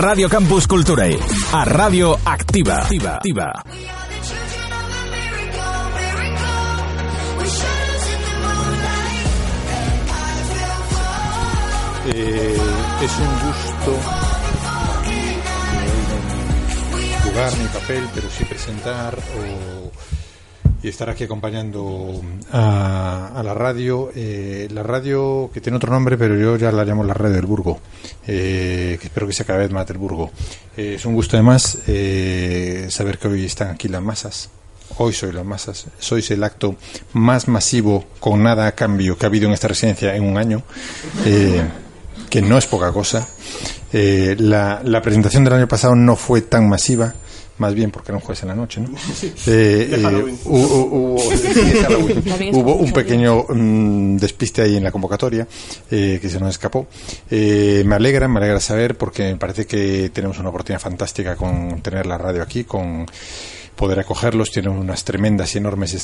Radio Campus Culturae, a radio activa. activa. activa. Eh, es un gusto no jugar ni papel, pero sí presentar o, y estar aquí acompañando a, a la radio. Eh, la radio que tiene otro nombre, pero yo ya la llamo la radio del Burgo, eh, que espero que sea cada vez más del Burgo. Eh, es un gusto además eh, saber que hoy están aquí las masas. Hoy soy las masas, sois el acto más masivo con nada a cambio que ha habido en esta residencia en un año. Que no es poca cosa. La, presentación del año pasado no fue tan masiva, más bien porque era un jueves en la noche, ¿no? Eh, eh, hubo, hubo, hubo, un pequeño mmm, despiste ahí en la convocatoria que se nos escapó. me alegra, me alegra saber porque me parece que tenemos una oportunidad fantástica con tener la radio aquí, con poder acogerlos. Tienen unas tremendas y enormes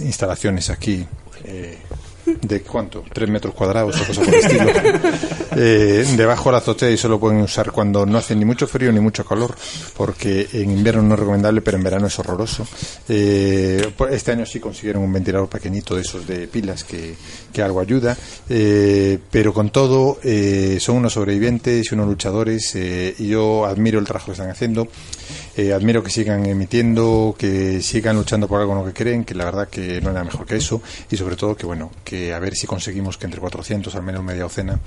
instalaciones aquí. ¿De cuánto? ¿Tres metros cuadrados o cosa por el estilo? eh, debajo de la azotea y solo pueden usar cuando no hace ni mucho frío ni mucho calor, porque en invierno no es recomendable, pero en verano es horroroso. Eh, este año sí consiguieron un ventilador pequeñito de esos de pilas que, que algo ayuda, eh, pero con todo eh, son unos sobrevivientes y unos luchadores y yo admiro el trabajo que están haciendo. Eh, admiro que sigan emitiendo, que sigan luchando por algo en lo que creen, que la verdad que no nada mejor que eso, y sobre todo que bueno, que a ver si conseguimos que entre 400, al menos media docena,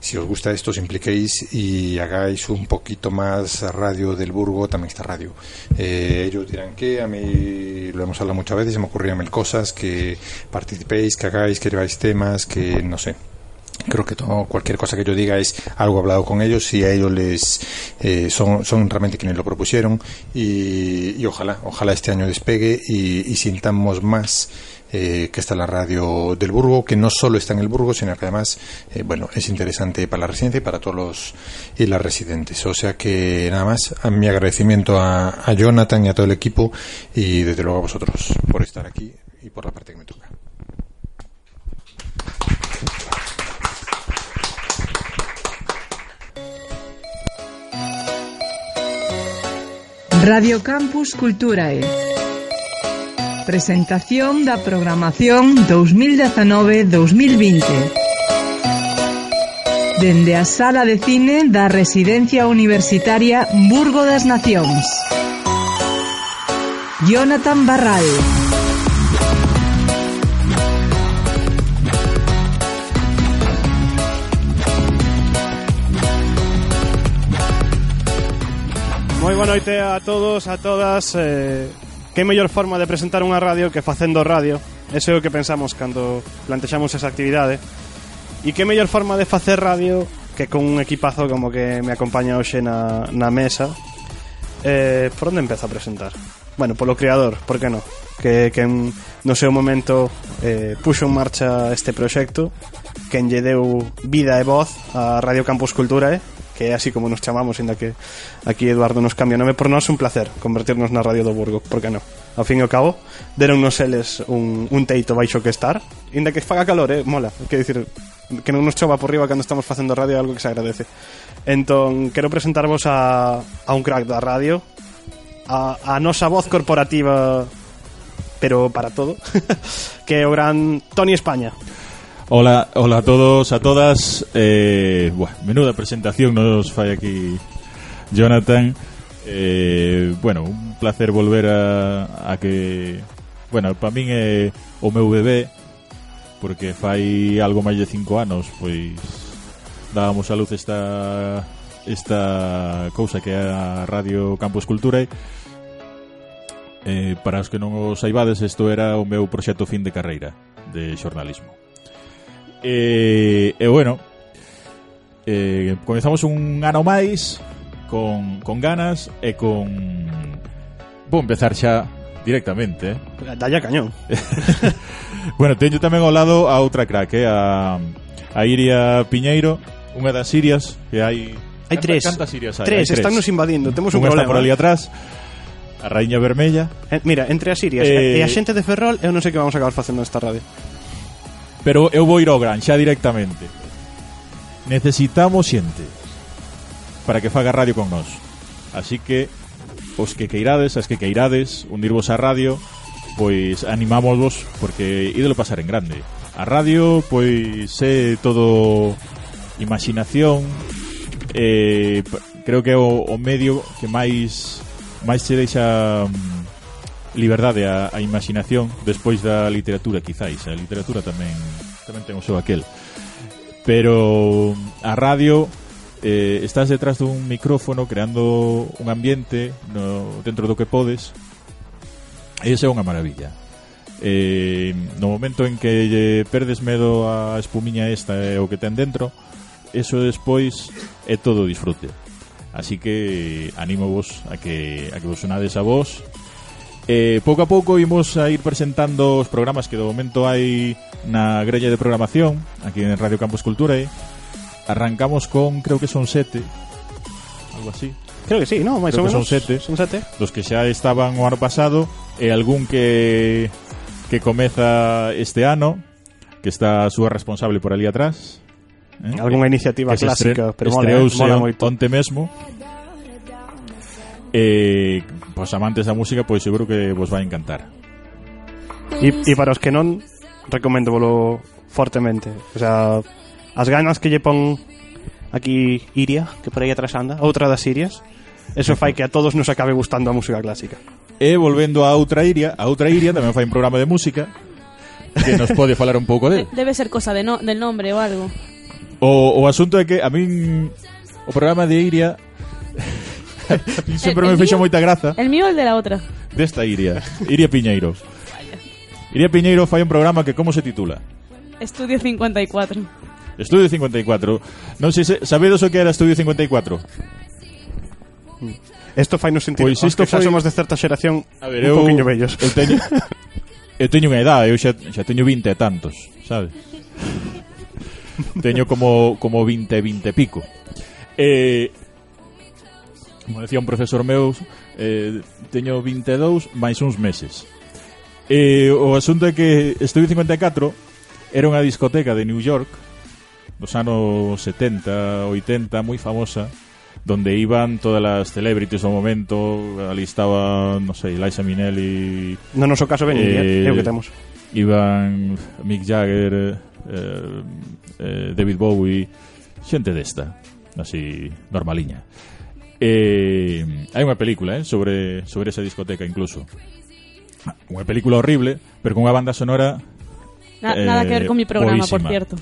si os gusta esto, os impliquéis y hagáis un poquito más radio del Burgo, también está radio. Eh, ellos dirán que a mí lo hemos hablado muchas veces, se me ocurrían mil cosas, que participéis, que hagáis, que lleváis temas, que no sé, creo que todo, cualquier cosa que yo diga es algo hablado con ellos y a ellos les eh, son, son realmente quienes lo propusieron y, ojalá ojalá este año despegue y, sintamos más eh, que está la radio del Burgo, que no solo está en el Burgo, sino que además, eh, bueno, es interesante para la residencia y para todos los y las residentes. O sea que nada más, mi agradecimiento a, a Jonathan y a todo el equipo y desde luego a vosotros por estar aquí y por la parte que me toca. Radio Campus Culturae. Presentación da programación 2019-2020. Dende a Sala de Cine da Residencia Universitaria Burgo das Nacións. Jonathan Barral. Moi boa noite a todos, a todas eh, Que mellor forma de presentar unha radio que facendo radio Ese é o que pensamos cando plantexamos esa actividade E que mellor forma de facer radio que con un equipazo como que me acompaña hoxe na, na mesa eh, Por onde empeza a presentar? Bueno, polo creador, por que non? Que, que en, no seu momento eh, puxo en marcha este proxecto Quen lle deu vida e voz a Radio Campus Cultura, eh? que é así como nos chamamos, ainda que aquí Eduardo nos cambia nome, por nós un placer convertirnos na Radio do Burgo, por que non? Ao fin e ao cabo, deronnos eles un, un teito baixo que estar, ainda que faga calor, eh, mola, quer dicir, que non nos chova por riba cando estamos facendo radio algo que se agradece. Entón, quero presentarvos a, a un crack da radio, a, a nosa voz corporativa pero para todo, que é o gran Tony España. Hola, hola a todos, a todas. Eh, buah, menuda presentación, nos falla aquí Jonathan. Eh, bueno, un placer volver a, a que... Bueno, para min é o meu bebé, porque fai algo máis de cinco anos, pois dábamos a luz esta esta cousa que é a Radio Campus Cultura eh, para os que non o saibades isto era o meu proxecto fin de carreira de xornalismo E, e bueno, eh, comezamos un ano máis con, con ganas e con... Vou empezar xa directamente. Eh. Dalla cañón. bueno, teño tamén ao lado a outra crack, eh, a, a Iria Piñeiro, unha das Sirias que hai... Hai tres. Cantas Sirias hai? Tres, hai tres. están nos invadindo, temos un unha problema. Unha está por ali atrás, a Raíña Vermella. Eh, mira, entre as Sirias eh, e a xente de Ferrol, eu non sei que vamos a acabar facendo nesta radio. Pero eu vou ir ao gran xa directamente. Necesitamos xente para que faga radio con nós. Así que os que queirades, as que queirades, unirvos á radio, pois animámosvos porque ídelo pasar en grande. A radio, pois é todo imaginación, eh, creo que é o, o medio que máis máis se deixa mm, liberdade a, a imaginación despois da literatura, quizáis. A literatura tamén tamén ten o seu aquel. Pero a radio eh, estás detrás dun micrófono creando un ambiente no, dentro do que podes e esa é unha maravilla eh, no momento en que lle perdes medo a espumiña esta e eh, o que ten dentro eso despois é todo disfrute así que animo vos a que, a que vos sonades a vos Eh, pouco a pouco imos a ir presentando os programas que do momento hai na grella de programación aquí en Radio Campus Cultura eh? arrancamos con, creo que son sete algo así. Creo que sí, no, máis ou menos son sete, son sete. Dos que xa estaban o ano pasado e algún que que comeza este ano que está a súa responsable por ali atrás eh? algunha iniciativa que clásica, pero mola, eh, mola moito. onte mesmo eh, pues amantes da música, pois pues, seguro que vos vai encantar. E, e para os que non, recomendo volo fortemente. O sea, as ganas que lle pon aquí Iria, que por aí atrás anda, outra das Irias, eso fai que a todos nos acabe gustando a música clásica. E volvendo a outra Iria, a outra Iria tamén fai un programa de música que nos pode falar un pouco del. Debe ser cosa de no, del nombre ou algo. O, o asunto é que a min o programa de Iria Sempre me fixo moita graza. El mío el de la De Desta Iria, Iria Piñeiro. Iria Piñeiro fai un programa que como se titula? Estudio 54. Estudio 54. Non sei se sabedes o que era Estudio 54. Isto mm. fai no sentido. Pois isto foi... somos de certa xeración a ver, un eu, poquinho vellos. Eu teño, eu teño unha idade, eu xa, xa teño 20 e tantos, sabes? Teño como, como 20, 20 e pico. Eh, como decía un profesor meu, eh, teño 22 máis uns meses. E o asunto é que Estudio 54 era unha discoteca de New York dos anos 70, 80, moi famosa, donde iban todas as celebrities ao momento, ali estaba, non sei, Liza Minnelli... No noso caso ben eh, é o que eh, temos. Iban Mick Jagger, eh, eh, David Bowie, xente desta, así, normaliña. Eh, hai unha película, eh, sobre sobre esa discoteca incluso. Unha película horrible, pero con unha banda sonora Na, eh, nada que ver con mi programa, boísima. por cierto.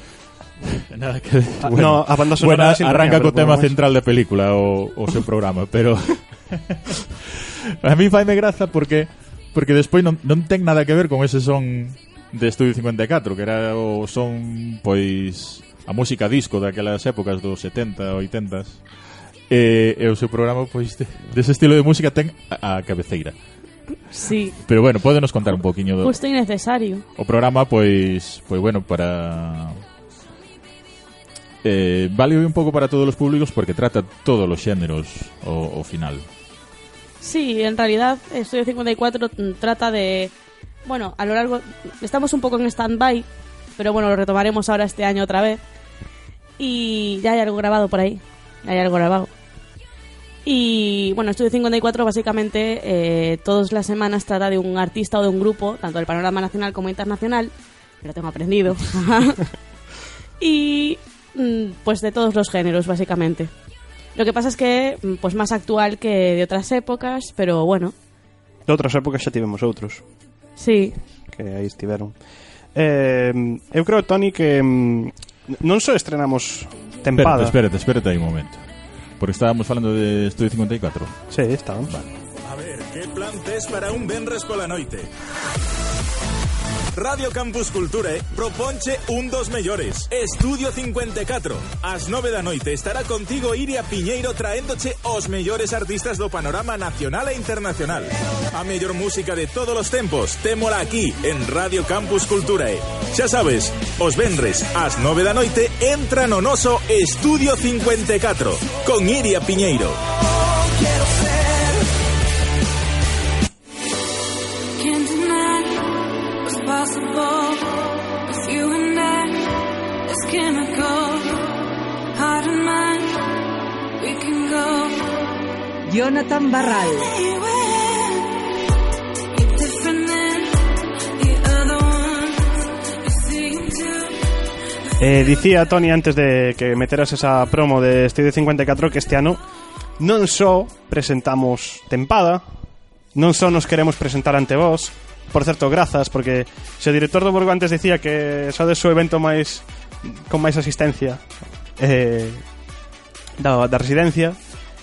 Nada que ah, bueno, no, a banda sonora bueno, arranca co tema central da película o, o seu programa, pero a mí faime graza porque porque despois non, non ten nada que ver con ese son de Estudio 54, que era o son pois a música disco daquelas épocas dos 70, 80s e, e o seu programa pois de, dese estilo de música ten a, a cabeceira. Sí, Pero bueno, pódenos contar un poquinho do, justo innecesario. o programa pois pois bueno para eh, vale un pouco para todos os públicos porque trata todos os xéneros o, o final Sí, en realidad Estudio 54 mm, trata de... Bueno, a lo largo... Estamos un poco en stand-by, pero bueno, lo retomaremos ahora este año otra vez. Y ya hay algo grabado por ahí. Ya hay algo grabado. Y bueno, Estudio 54 básicamente eh, todas las semanas trata de un artista o de un grupo, tanto del panorama nacional como internacional. Me lo tengo aprendido. y mm, pues de todos los géneros, básicamente. Lo que pasa es que, mm, pues más actual que de otras épocas, pero bueno, De outras épocas xa tivemos outros sí. que aí estiveron. Eh, eu creo, Toni, que mm, non só estrenamos tempada. espérate, espérate, espérate aí un momento porque estábamos falando de Estudio 54 Sí, estaban. A ver, que plan tes para un venres pola noite? Radio Campus Culture proponche un dos mellores. Estudio 54. As 9 da noite estará contigo Iria Piñeiro traéndoche os mellores artistas do panorama nacional e internacional. A mellor música de todos os tempos, témola aquí en Radio Campus Culturae. Xa sabes, os vendres ás 9 da noite entra no noso Estudio 54 con Iria Piñeiro. Jonathan Barral. Eh, dicía Tony antes de que meteras esa promo de Studio 54 que este ano non só presentamos Tempada, non só nos queremos presentar ante vos, por certo, grazas, porque se o director do Borgo antes dicía que só de seu evento máis con máis asistencia eh, da, da residencia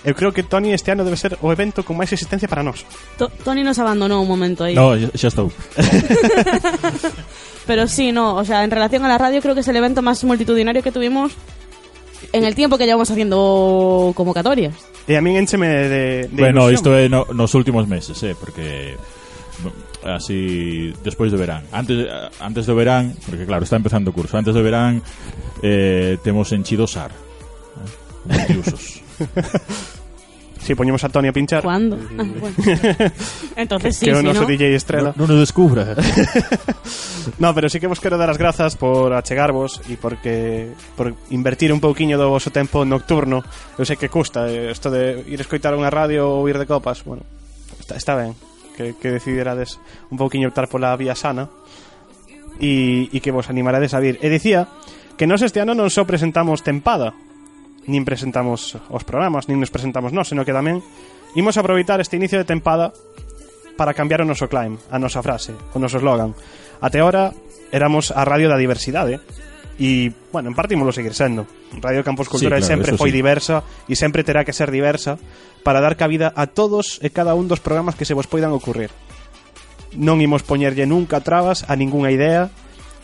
eu creo que Tony este ano debe ser o evento con máis asistencia para nós. To- Tony nos abandonó un momento ahí. No, xa estou. Pero sí, no, o sea, en relación a la radio creo que es el evento más multitudinario que tuvimos en el tiempo que llevamos haciendo convocatorias. E a min encheme de, de bueno, isto é no, nos últimos meses, eh, porque así despois do verán. Antes antes do verán, porque claro, está empezando o curso. Antes do verán eh, temos enchido SAR. Eh, multiusos. si poñemos a Tony a pinchar. ¿Cuándo? Ah, bueno. Entonces sí, que o si noso no... DJ Estrela. No, no nos descubra. no, pero sí que vos quero dar as grazas por achegarvos e porque por invertir un pouquiño do vosso tempo nocturno. Eu sei que custa eh, isto de ir escoitar unha radio ou ir de copas, bueno, está, está ben que, que decidirades un pouquiño optar pola vía sana e, e que vos animarades a vir. E dicía que nos este ano non só presentamos Tempada, nin presentamos os programas, nin nos presentamos nós, senón que tamén imos aproveitar este inicio de tempada para cambiar o noso claim, a nosa frase, o noso slogan. Até ahora éramos a radio da diversidade, e, bueno, en parte imolo seguir sendo. Radio Campos Cultural sí, claro, sempre foi sí. diversa e sempre terá que ser diversa para dar cabida a todos e cada un dos programas que se vos poidan ocurrir. Non imos poñerlle nunca trabas a ningunha idea,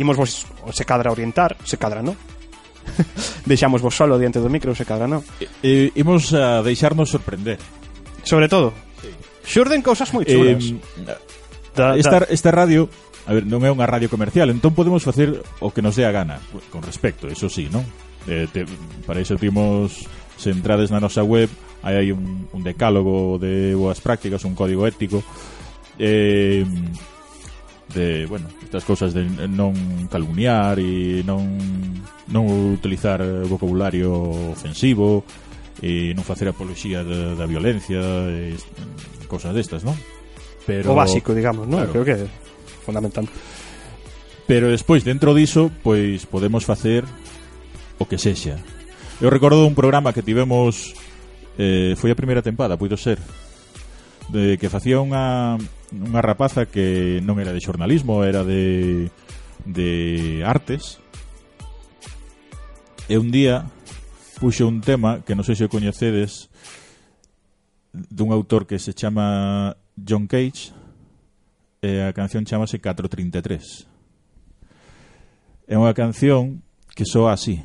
imos vos se cadra orientar, se cadra, non? Deixamos vos solo diante do micro, se cadra, non? E, e, imos a deixarnos sorprender. Sobre todo. Sí. Xurden cousas moi chulas. Eh, da, da. Esta, esta radio A ver, non é unha radio comercial, entón podemos facer o que nos dé a gana, con respecto, eso sí, non? Eh, te, para iso temos, se entrades na nosa web, aí hai un, un decálogo de boas prácticas, un código ético, eh, de, bueno, estas cousas de non calumniar e non non utilizar vocabulario ofensivo e non facer apoloxía da, da violencia e cosas destas, non? Pero, o básico, digamos, non? Claro. Creo que é fundamental. Pero despois, dentro diso, pois podemos facer o que sexa. Eu recordo un programa que tivemos eh, foi a primeira tempada, pois puido ser, de que facía unha unha rapaza que non era de xornalismo, era de, de artes. E un día puxo un tema que non sei se o coñecedes dun autor que se chama John Cage e a canción chamase 433. É unha canción que soa así.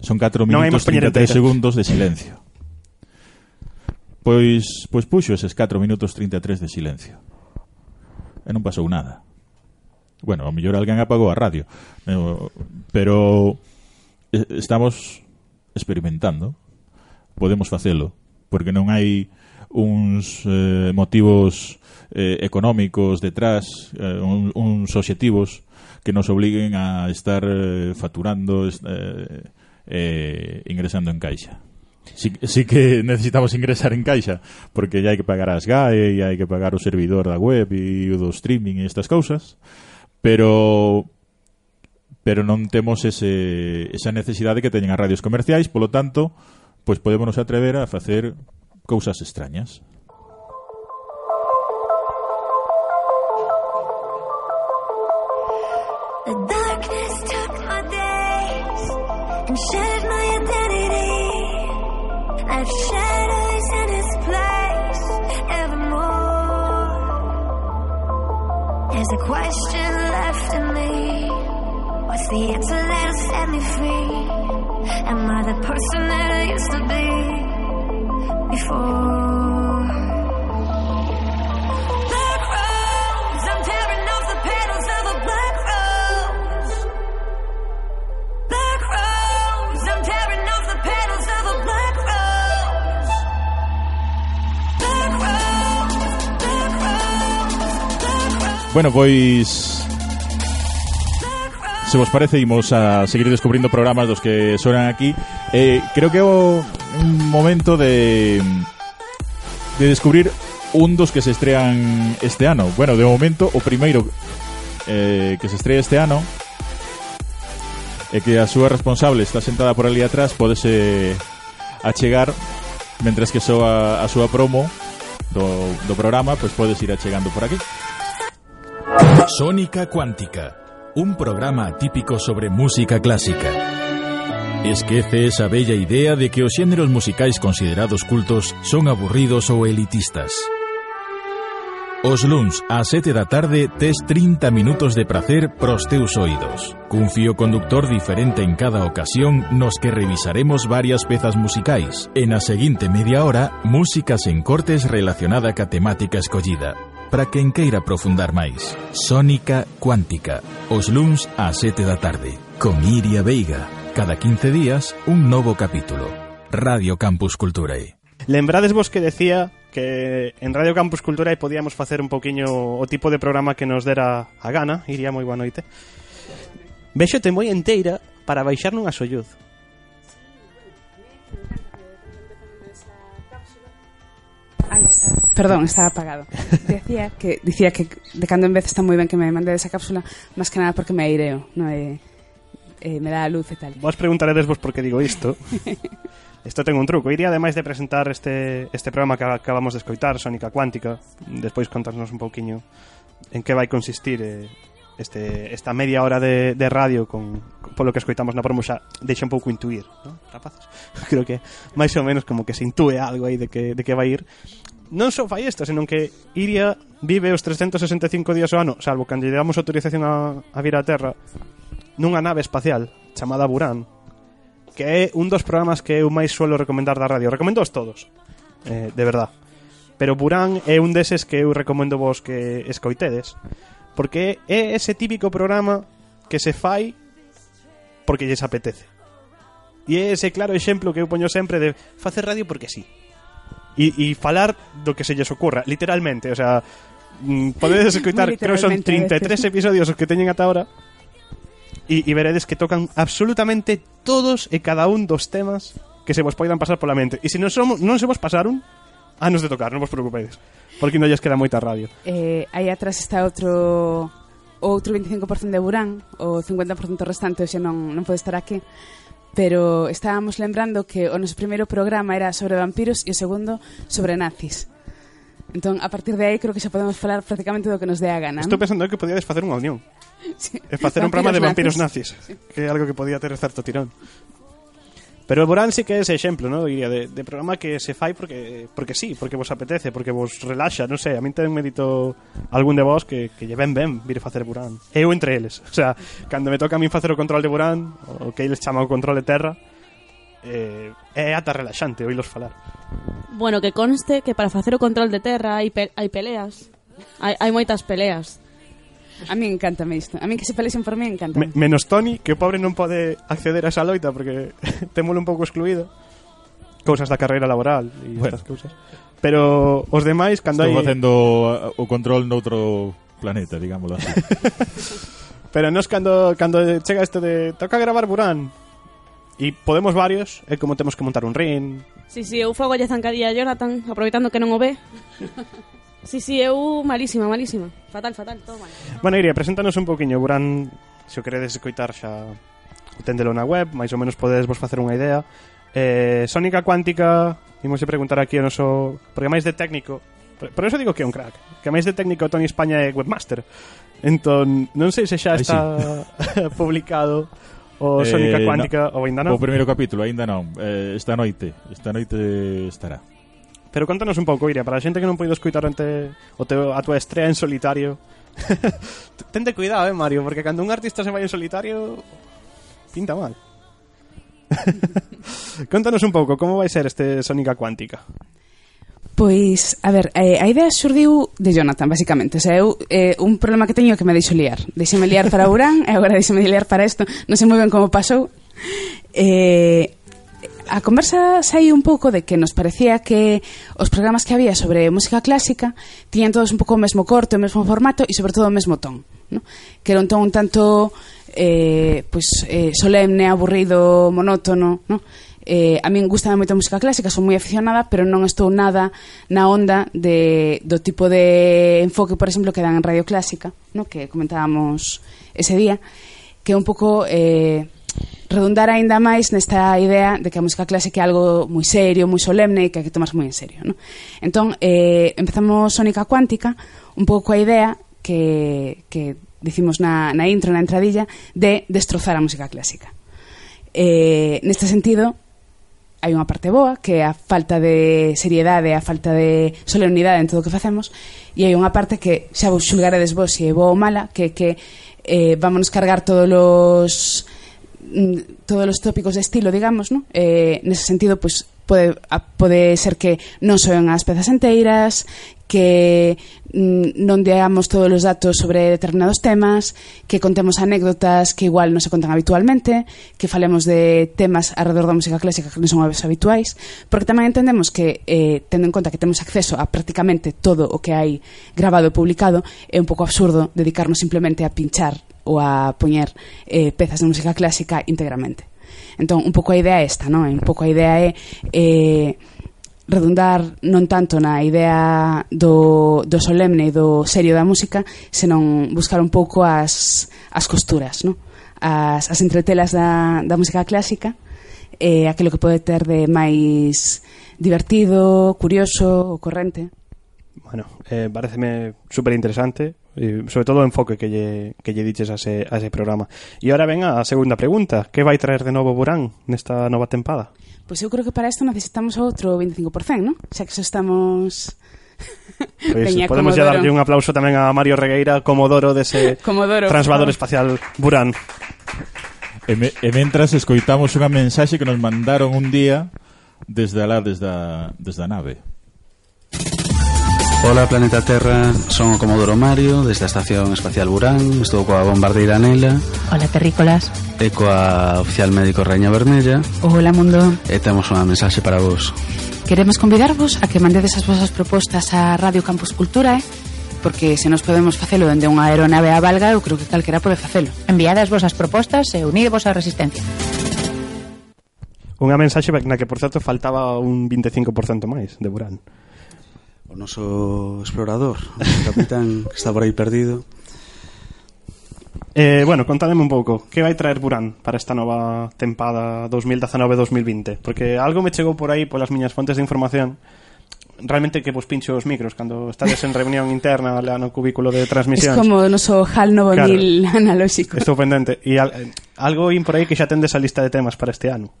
Son 4 minutos 33 segundos de silencio. Pois, pois puxo eses 4 minutos 33 de silencio. E non pasou nada. Bueno, ao mellor alguén apagou a radio. Eh, pero eh, estamos experimentando. Podemos facelo. Porque non hai uns eh, motivos eh, económicos detrás, eh, un, uns obxectivos que nos obliguen a estar eh, facturando, eh, eh, ingresando en caixa sí, sí que necesitamos ingresar en caixa porque ya hai que pagar as GAE e hai que pagar o servidor da web e o do streaming e estas cousas pero pero non temos ese, esa necesidade que teñen as radios comerciais polo tanto pois podemos atrever a facer cousas extrañas The darkness took my days and There's a question left in me. What's the answer that'll set me free? Am I the person that I used to be before? Bueno, pois Se vos parece, imos a seguir descubrindo programas dos que sonan aquí. Eh, Creo que é un momento de De descubrir un dos que se estrean este ano. Bueno, de momento, o primeiro eh, que se estrea este ano E que a súa responsable está sentada por ali atrás Podese achegar Mentres que soa a súa promo do, do programa Pois pues podes ir achegando por aquí. Sónica Cuántica, un programa atípico sobre música clásica. Esquece esa bella idea de que os xéneros musicais considerados cultos son aburridos ou elitistas. Os luns ás 7 da tarde tes 30 minutos de prazer pros teus oídos. Cun fío conductor diferente en cada ocasión nos que revisaremos varias pezas musicais. E na seguinte media hora, músicas en cortes relacionada ca temática escollida. para quen queira profundar máis. Sónica Cuántica, os luns ás 7 da tarde, con Iria Veiga. Cada 15 días, un novo capítulo. Radio Campus Culturae. Lembrades vos que decía que en Radio Campus Culturae podíamos facer un poquinho o tipo de programa que nos dera a gana. Iria, moi boa noite. Véxote moi enteira para baixar nunha solluz. Aí está. Perdón, estaba apagado. Decía que dicía que de cando en vez está moi ben que me mande esa cápsula, máis que nada porque me aireo, no é eh, me dá a luz e tal. Vos preguntaredes vos por que digo isto. Isto ten un truco. Iría, ademais de presentar este, este programa que acabamos de escoitar, Sónica Cuántica, despois contarnos un pouquiño en que vai consistir eh, este esta media hora de, de radio con, con polo que escoitamos na promo xa deixa un pouco intuir, ¿no? rapaces? Creo que máis ou menos como que se intúe algo aí de que, de que vai ir. Non só fai isto, senón que Iria vive os 365 días ao ano, salvo cando lle damos autorización a, a vir á Terra, nunha nave espacial chamada Buran, que é un dos programas que eu máis suelo recomendar da radio. Recomendo os todos, eh, de verdad. Pero Buran é un deses que eu recomendo vos que escoitedes, Porque é ese típico programa que se fai porque lles apetece. E é ese claro exemplo que eu poño sempre de facer radio porque sí. E, e falar do que se lles ocorra, literalmente. O sea, mm, podedes escutar, creo son 33 episodios os que teñen ata ahora e, e veredes que tocan absolutamente todos e cada un dos temas que se vos poidan pasar pola mente. E se non, somos, non se vos pasaron, Ah, anos de tocar, non vos preocupedes, porque non lles queda moita radio. Eh, aí atrás está outro outro 25% de Burán, o 50% restante hoxe non, non pode estar aquí, pero estábamos lembrando que o noso primeiro programa era sobre vampiros e o segundo sobre nazis. Entón, a partir de aí, creo que xa podemos falar prácticamente do que nos dé a gana. Estou pensando que podíades facer unha unión. Sí. E facer un programa de vampiros nazis, nazis sí. que é algo que podía ter certo tirón. Pero o Borán sí que é ese exemplo, ¿no? diría, de, de programa que se fai porque porque sí, porque vos apetece, porque vos relaxa, non sei, a min ten medito algún de vos que, que lle ben ben vir facer Borán. Eu entre eles, o sea, cando me toca a min facer o control de Borán, o que eles chama o control de terra, eh, é ata relaxante oílos falar. Bueno, que conste que para facer o control de terra hai, pe hai peleas, hai, hai moitas peleas. A mí encantame isto. A mí que se pelexen por mí encanta. Me, menos Tony, que o pobre non pode acceder a esa loita porque témolo un pouco excluído. Cousas da carreira laboral e bueno. estas cousas. Pero os demais, cando Estou hai... facendo uh, o control noutro planeta, digámoslo así. Pero nos cando, cando chega isto de toca gravar Burán, E podemos varios, é como temos que montar un ring. Si, sí, si, sí, eu fago lle zancadilla a Jonathan, aproveitando que non o ve. Sí, sí, eu malísima, malísima. Fatal, fatal, todo mal. Bueno, Iria, preséntanos un poquinho, Burán, se o queredes escoitar xa tendelo na web, máis ou menos podedes vos facer unha idea. Eh, Sónica Cuántica, imos preguntar aquí o noso... Porque máis de técnico, por eso digo que é un crack Que máis de técnico Tony España é webmaster Entón, non sei se xa está sí. publicado O Sónica eh, Cuántica no, ou ainda non O primeiro capítulo, ainda non eh, Esta noite, esta noite estará Pero contanos un pouco, Iria, para a xente que non poido escoitar ante o teu, a tua estrea en solitario. Tente cuidado, eh, Mario, porque cando un artista se vai en solitario pinta mal. contanos un pouco, como vai ser este Sónica Cuántica? Pois, a ver, eh, a idea xurdiu de Jonathan, basicamente. O sea, eu, eh, un problema que teño que me deixo liar. Deixeme liar para Urán e agora deixeme liar para isto. Non sei moi ben como pasou. Eh, a conversa saiu un pouco de que nos parecía que os programas que había sobre música clásica tiñan todos un pouco o mesmo corte, o mesmo formato e sobre todo o mesmo ton, ¿no? Que era un ton un tanto eh, pues, eh, solemne, aburrido, monótono, ¿no? eh, a min gusta moito a música clásica, son moi aficionada, pero non estou nada na onda de, do tipo de enfoque, por exemplo, que dan en Radio Clásica, no? que comentábamos ese día, que é un pouco eh, redundar aínda máis nesta idea de que a música clásica é algo moi serio, moi solemne e que hai que tomarse moi en serio. Non? Entón, eh, empezamos Sónica Cuántica un pouco a idea que, que dicimos na, na intro, na entradilla, de destrozar a música clásica. Eh, neste sentido, hai unha parte boa, que é a falta de seriedade, a falta de solemnidade en todo o que facemos, e hai unha parte que xa vos xulgaredes vos se é boa ou mala, que que eh, vámonos cargar todos os Mm, todos os tópicos de estilo, digamos, ¿no? eh, nese sentido, pois, pues, pode, a, pode ser que non soen as pezas enteiras, que mm, non deamos todos os datos sobre determinados temas, que contemos anécdotas que igual non se contan habitualmente, que falemos de temas alrededor da música clásica que non son aves habituais, porque tamén entendemos que, eh, tendo en conta que temos acceso a prácticamente todo o que hai grabado e publicado, é un pouco absurdo dedicarnos simplemente a pinchar ou a poñer eh, pezas de música clásica íntegramente. Entón, un pouco a idea é esta, non? Un pouco a idea é eh, redundar non tanto na idea do, do solemne e do serio da música, senón buscar un pouco as, as costuras, non? As, as entretelas da, da música clásica, eh, aquilo que pode ter de máis divertido, curioso, corrente. Bueno, eh, pareceme super interesante e, sobre todo o enfoque que lle, que lle diches a ese, a ese programa. E ahora ven a segunda pregunta, que vai traer de novo Burán nesta nova tempada? Pois pues eu creo que para isto necesitamos outro 25%, non? Xa que xa estamos... Pois pues, podemos Comodoro. ya darlle un aplauso tamén a Mario Regueira, Comodoro dese Comodoro, transvador espacial Burán. E, me, e mentras escoitamos unha mensaxe que nos mandaron un día desde alá, desde a, desde a nave. Ola Planeta Terra, son o Comodoro Mario desde a Estación Espacial Burán. Estou coa bombardeira Anela. Ola Terrícolas. E coa oficial médico Reña Vermella. Ola Mundo. E temos unha mensaxe para vos. Queremos convidarvos a que mandedes as vosas propostas a Radio Campus Cultura eh? Porque se nos podemos facelo dende unha aeronave a valga Eu creo que calquera pode facelo. Enviade as vosas propostas e unidevos á resistencia. Unha mensaxe na que, por certo, faltaba un 25% máis de Burán o noso explorador, o capitán que está por aí perdido. Eh, bueno, contademe un pouco, que vai traer Burán para esta nova tempada 2019-2020? Porque algo me chegou por aí polas miñas fontes de información realmente que vos pincho os micros cando estades en reunión interna lá no cubículo de transmisión. Es como o noso HAL 9000 claro, analóxico. Estou pendente. E al, algo in por aí que xa tendes a lista de temas para este ano.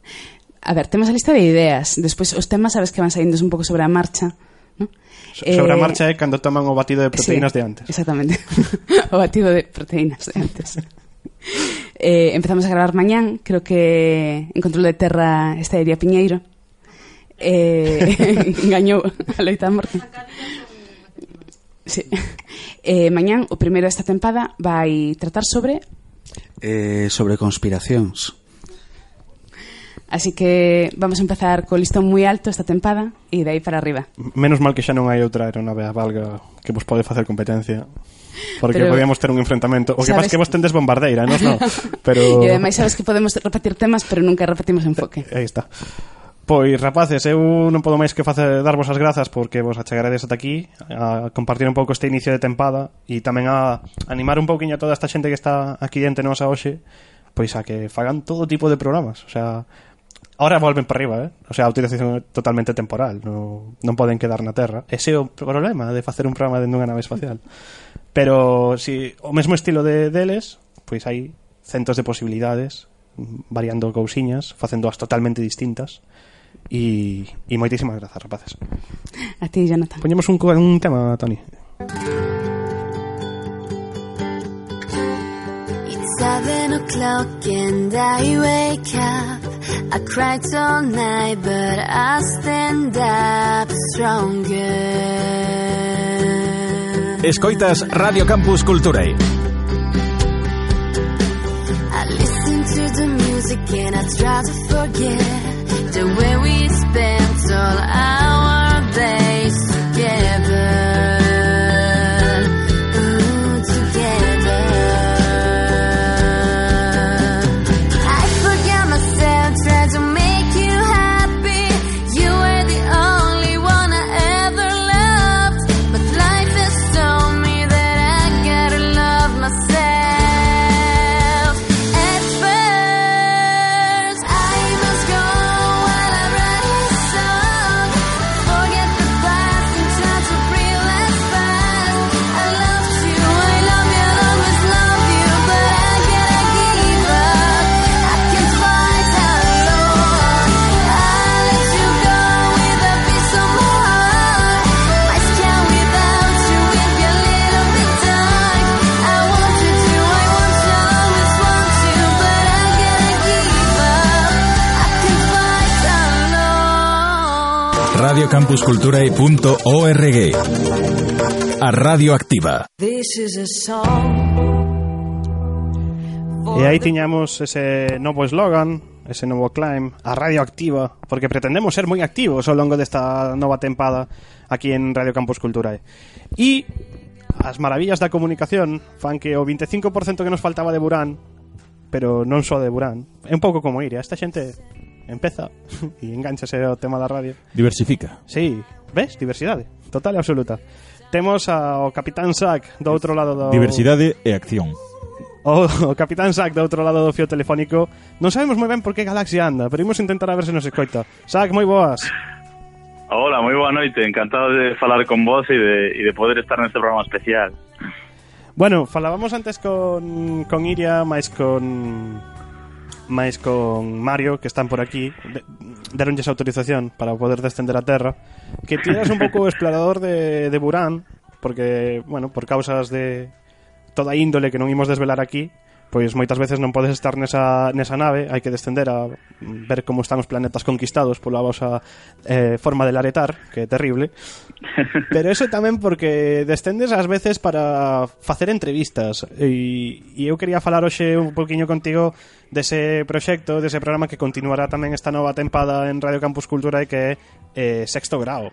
A ver, temos a lista de ideas. Despois, os temas sabes que van saindo un pouco sobre a marcha. ¿no? Sobre a eh, marcha é cando toman o batido de proteínas sí, de antes. Exactamente. o batido de proteínas de antes. eh, empezamos a gravar mañán, creo que en control de terra está Iria Piñeiro. Eh, engañou a Loita Morte. Sí. Eh, mañán, o primeiro desta tempada vai tratar sobre... Eh, sobre conspiracións. Así que vamos a empezar co listón moi alto esta tempada e de aí para arriba. Menos mal que xa non hai outra aeronave a valga que vos pode facer competencia. Porque Pero, podíamos ter un enfrentamento. O que pasa que vos tendes bombardeira, nos non. Pero... e ademais sabes que podemos repetir temas, pero nunca repetimos enfoque. Eh, aí está. Pois, rapaces, eu non podo máis que facer darvos as grazas porque vos achegaredes ata aquí a compartir un pouco este inicio de tempada e tamén a animar un pouquinho a toda esta xente que está aquí dente nosa hoxe pois a que fagan todo tipo de programas. O sea, Ahora volven para arriba, eh? O sea, a utilización totalmente temporal, non, non poden quedar na Terra. Ese é o problema de facer un programa dentro dunha nave espacial. Pero si o mesmo estilo de deles, pois hai centos de posibilidades variando cousiñas, facéndoas totalmente distintas. E, e moitísimas grazas, rapaces. A ti, Jonathan. Poñemos un, un tema, Toni. It's seven o'clock and I wake up I cried all night, but I stand up stronger. Escoitas Radio Campus Culturae. I listen to the music and I try to forget the way we spent all our radiocampusculturae.org. A Radio Activa. E aí tiñamos ese novo eslogan, ese novo climb, a Radio Activa, porque pretendemos ser moi activos ao longo desta nova tempada aquí en Radio Campus Culturae. E as maravillas da comunicación fan que o 25% que nos faltaba de Burán pero non só de Burán. É un pouco como Iria, esta xente empeza e enganchase ao tema da radio. Diversifica. Sí, ves, diversidade, total e absoluta. Temos ao Capitán Sack do outro lado do... Diversidade e acción. O, o Capitán Sack do outro lado do fio telefónico. Non sabemos moi ben por que Galaxia anda, pero imos intentar a ver se nos escoita. Sack, moi boas. Hola, moi boa noite. Encantado de falar con vos e de, e de poder estar neste programa especial. Bueno, falábamos antes con, con Iria, máis con, máis con Mario, que están por aquí, de, deronlles autorización para poder descender a terra, que tiras un pouco o explorador de, de Burán, porque, bueno, por causas de toda índole que non imos desvelar aquí, pois moitas veces non podes estar nesa, nesa nave, hai que descender a ver como están os planetas conquistados pola vosa eh, forma de laretar, que é terrible. Pero eso tamén porque descendes ás veces para facer entrevistas e, e eu quería falar hoxe un poquinho contigo dese proxecto, dese programa que continuará tamén esta nova tempada en Radio Campus Cultura e que é eh, sexto grau.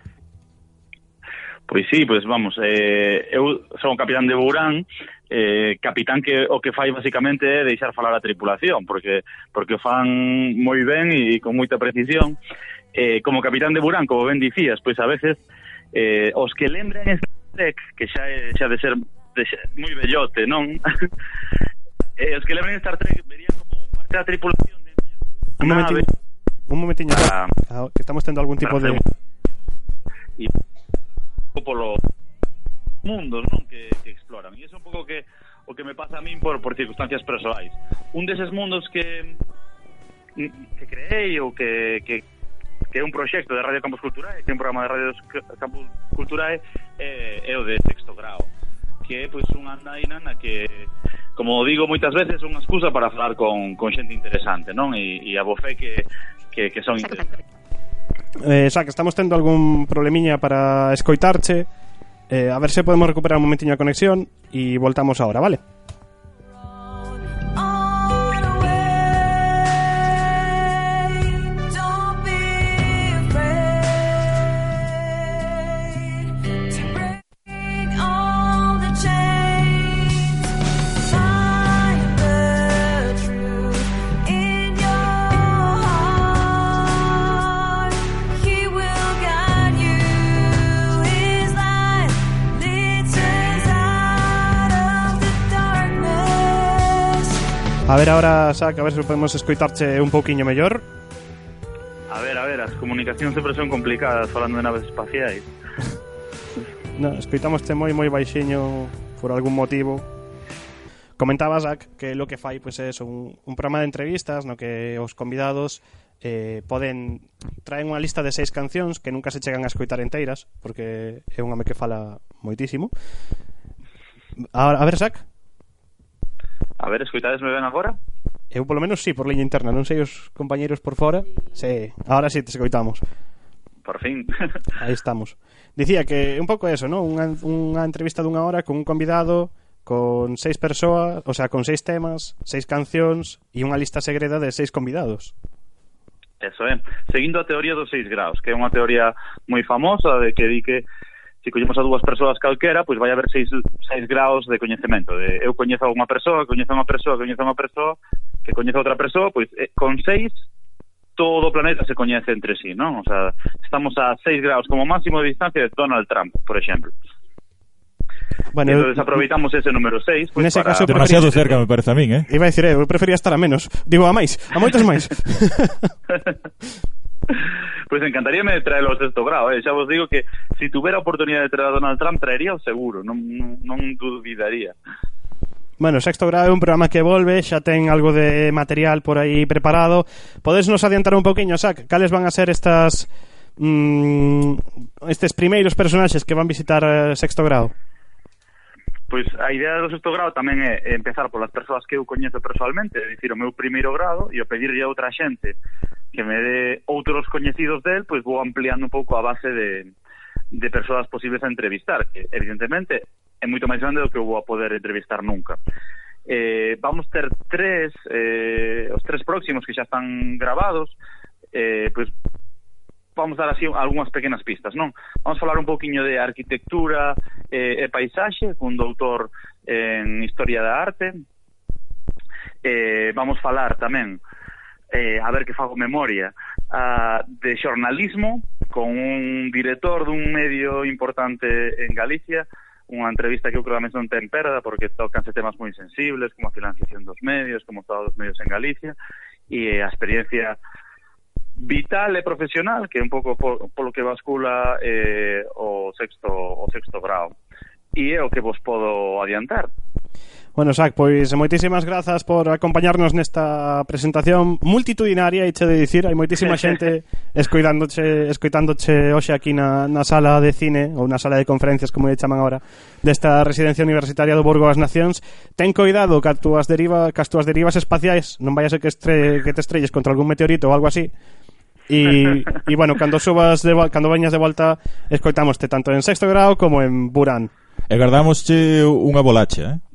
Pois sí, pois vamos, eh, eu son capitán de Bourán, eh, capitán que o que fai basicamente é deixar falar a tripulación, porque porque o fan moi ben e con moita precisión. Eh, como capitán de Burán, como ben dicías, pois a veces eh, os que lembran este Trek, que xa, é, xa de ser de moi bellote, non? eh, os que lembran Star Trek verían como parte da tripulación de... Un momentiño, un momentiño para, ah. para, que estamos tendo algún tipo de... Y, polo mundos non que, que exploran. E iso é un pouco que o que me pasa a min por, por circunstancias persoais un deses mundos que que creei ou que, que, que é un proxecto de Radio Campus Culturae, que é un programa de Radio Campus Culturae, é, é o de sexto grau, que é pois, unha andaina na que, como digo moitas veces, unha excusa para falar con, con xente interesante, non? E, e a bofé que, que, que son interesantes. Eh, xa que estamos tendo algún problemiña para escoitarche, eh, a ver se podemos recuperar un momentiño a conexión e voltamos ahora, vale? ver ahora, Sac, a ver se podemos escoitarche un pouquiño mellor. A ver, a ver, as comunicacións sempre son complicadas falando de naves espaciais. no, escoitamoste moi moi baixiño por algún motivo. Comentaba Sac que lo que fai pois pues, é un, un programa de entrevistas no que os convidados eh, poden traen unha lista de seis cancións que nunca se chegan a escoitar enteiras porque é un home que fala moitísimo. A, a ver, Sac, A ver, escoitadesme ben agora? Eu polo menos sí, por liña interna, non sei os compañeiros por fora. Sí, ahora sí te escoitamos. Por fin. Aí estamos. Dicía que un pouco eso, non? Unha, unha entrevista dunha hora con un convidado con seis persoas, o sea, con seis temas, seis cancións e unha lista segreda de seis convidados. Eso é. Seguindo a teoría dos seis graus, que é unha teoría moi famosa de que di que se collemos a dúas persoas calquera, pois vai haber seis, seis graus de coñecemento. De, eu coñezo a unha persoa, coñezo a unha persoa, coñezo a unha persoa, que coñezo a outra persoa, pois eh, con seis todo o planeta se coñece entre sí, non? O sea, estamos a seis graus como máximo de distancia de Donald Trump, por exemplo. Bueno, entonces aproveitamos ese número 6 pues, pois, nese para... caso demasiado cerca me parece a min, eh. Iba a decir, eu prefería estar a menos, digo a máis, a moitos máis. Pois pues encantaríame traelo ao sexto grado, eh? xa vos digo que se si tuvera oportunidade de traer a Donald Trump traería o seguro, non, non, non duvidaría. Bueno, Sexto Grado é un programa que volve, xa ten algo de material por aí preparado. Podes nos adiantar un poquinho, Sac, cales van a ser estas mm, estes primeiros personaxes que van visitar eh, Sexto Grado? Pois a idea do sexto grado tamén é empezar polas persoas que eu coñezo personalmente, é dicir, o meu primeiro grado e o pedirlle a outra xente que me dé outros coñecidos del, pois vou ampliando un pouco a base de, de persoas posibles a entrevistar, que evidentemente é moito máis grande do que eu vou a poder entrevistar nunca. Eh, vamos ter tres, eh, os tres próximos que xa están grabados, eh, pois vamos dar así algunhas pequenas pistas, non? Vamos falar un pouquiño de arquitectura eh, e paisaxe cun doutor en Historia da Arte. Eh, vamos falar tamén, eh, a ver que fago memoria, a, de xornalismo con un director dun medio importante en Galicia, unha entrevista que eu creo que non ten perda porque tocanse temas moi sensibles como a financiación dos medios, como o estado dos medios en Galicia e a experiencia vital e profesional, que é un pouco por, polo que bascula eh, o sexto o sexto grau. E é o que vos podo adiantar. Bueno, Sac, pois moitísimas grazas por acompañarnos nesta presentación multitudinaria, e che de dicir, hai moitísima xente escoitándoche, escoitándoche hoxe aquí na, na sala de cine, ou na sala de conferencias, como lle chaman agora, desta residencia universitaria do Borgo das Nacións. Ten coidado que as túas, deriva, que as túas derivas espaciais non vai a ser que, estre, que te estrelles contra algún meteorito ou algo así, E, e bueno, cando subas de cando veñas de volta escoitámoste tanto en sexto grau como en Burán. E guardamosche unha bolacha, eh?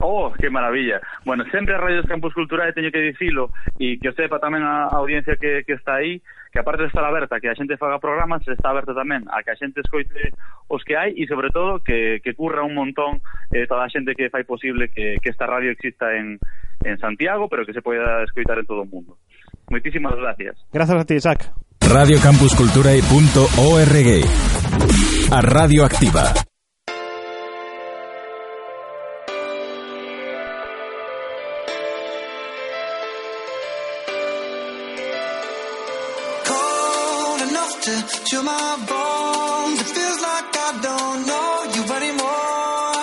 Oh, que maravilla. Bueno, sempre a Radio Campus Cultural teño que dicilo e que o sepa tamén a, a audiencia que, que está aí, que aparte de estar aberta que a xente faga programas, está aberta tamén a que a xente escoite os que hai e sobre todo que, que curra un montón eh, toda a xente que fai posible que, que esta radio exista en, en Santiago, pero que se poida escoitar en todo o mundo. Moitísimas gracias. Grazas a ti, Isaac. A Radio Activa. cold enough to chill my bones. It feels like I don't know you anymore.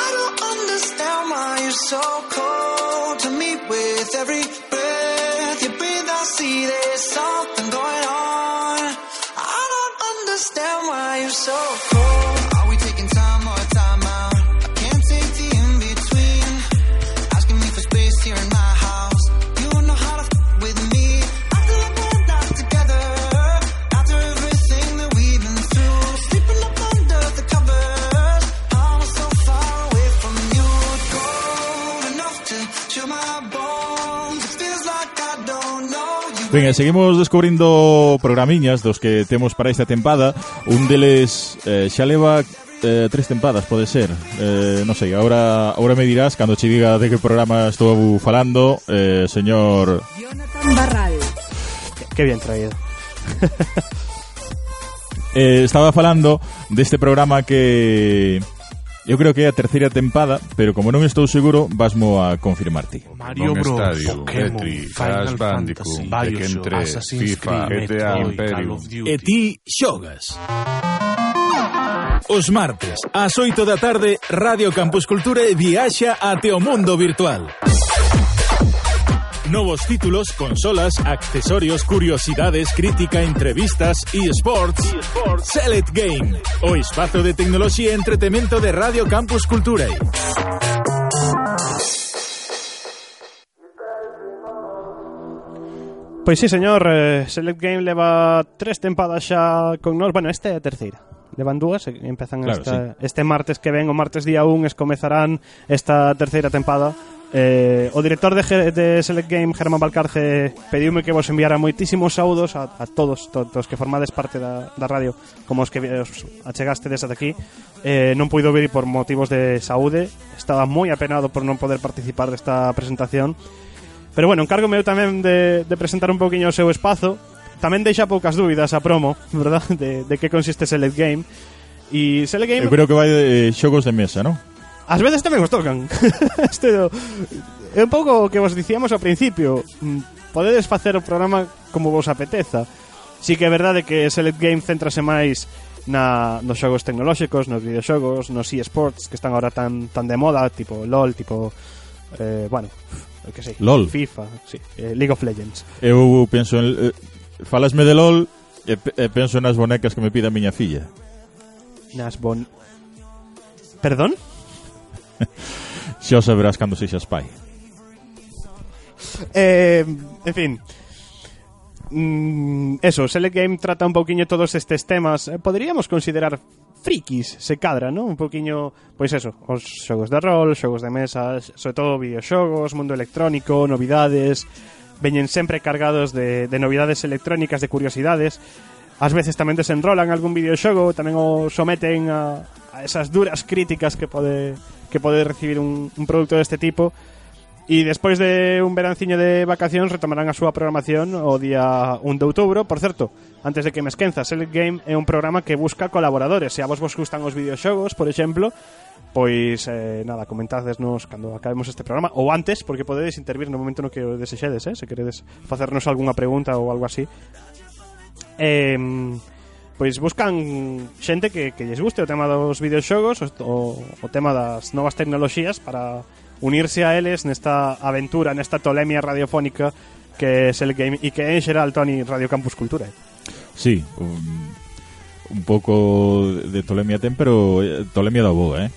I don't understand why you're so so cold. E seguimos descubrindo programiñas dos que temos para esta tempada Un deles eh, xa leva eh, tres tempadas, pode ser eh, Non sei, agora, agora me dirás Cando che diga de que programa estou falando eh, Señor Barral. Qué bien traído. eh, Estaba falando deste programa que Eu creo que é a terceira tempada, pero como non estou seguro, vasmo a confirmarte. Mario Bros, Stadio, Pokémon, Metri, Final Fantasy, Tekken 3, FIFA, GTA Imperium. E ti xogas. Os martes, ás 8 da tarde, Radio Campus Cultura viaxa ate o mundo virtual. Novos títulos, consolas, accesorios, curiosidades, crítica, entrevistas e sports. Select Game, o espazo de tecnoloxía e entretemento de Radio Campus Cultura. Pois sí, señor, eh, Select Game leva tres tempadas xa con nós, bueno, esta é a terceira. Levan dúas e empezan Claro, esta, este martes que ven, o martes día 1, es comezarán esta terceira tempada. Eh, o director de, de, Select Game, Germán Valcarce, pediume que vos enviara moitísimos saúdos a, a todos, todos que formades parte da, da radio, como os que os achegaste desde aquí. Eh, non puido vir por motivos de saúde, estaba moi apenado por non poder participar desta presentación. Pero bueno, encargo meu tamén de, de presentar un poquinho o seu espazo. Tamén deixa poucas dúbidas a promo, verdad? De, de que consiste Select Game. E Select Game... Eu creo que vai de eh, xogos de mesa, non? As veces tamén os tocan. Isto é un pouco o que vos dicíamos ao principio. Mm, podedes facer o programa como vos apeteza. Sí que é verdade que Select Game centrase máis na, nos xogos tecnolóxicos, nos videoxogos, nos eSports que están ahora tan tan de moda, tipo LOL, tipo eh, bueno, que sei, LOL. FIFA, sí, eh, League of Legends. Eu penso en eh, falasme de LOL e, e penso nas bonecas que me pide a miña filla. Nas bon Perdón? Xa o saberás cando sexas pai. Eh, en fin, mm, eso, Select Game trata un pouquiño todos estes temas, eh, poderíamos considerar frikis, se cadra, non? Un pouquiño, pois eso, os xogos de rol, xogos de mesa, sobre todo videoxogos, mundo electrónico, novidades, veñen sempre cargados de, de novidades electrónicas, de curiosidades, ás veces tamén desenrolan algún videoxogo, tamén o someten a, a esas duras críticas que pode que poder recibir un, un producto deste tipo E despois de un veranciño de vacacións retomarán a súa programación o día 1 de outubro. Por certo, antes de que me esquenza, Select Game é un programa que busca colaboradores. Se a vos vos gustan os videoxogos, por exemplo, pois eh, nada, comentadesnos cando acabemos este programa ou antes, porque podedes intervir no momento no que o desexedes, eh, se queredes facernos algunha pregunta ou algo así. Eh, pois buscan xente que, que lles guste o tema dos videoxogos o, o tema das novas tecnoloxías para unirse a eles nesta aventura, nesta tolemia radiofónica que é el game e que é en xeral, Tony, Radio Campus Cultura. Sí, un, un pouco de tolemia ten, pero eh, tolemia da boa, eh?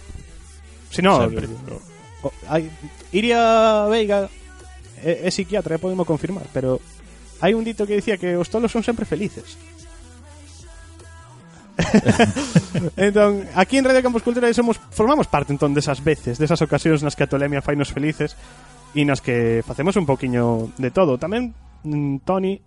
Si no, Sempre. Eh, o, hai, Iria Veiga é, é psiquiatra, eh, podemos confirmar, pero hai un dito que dicía que os tolos son sempre felices. entón, aquí en Radio Campus Cultura somos, formamos parte entón desas veces, desas ocasións nas que a tolemia fainos felices e nas que facemos un poquiño de todo. Tamén, mm, Tony,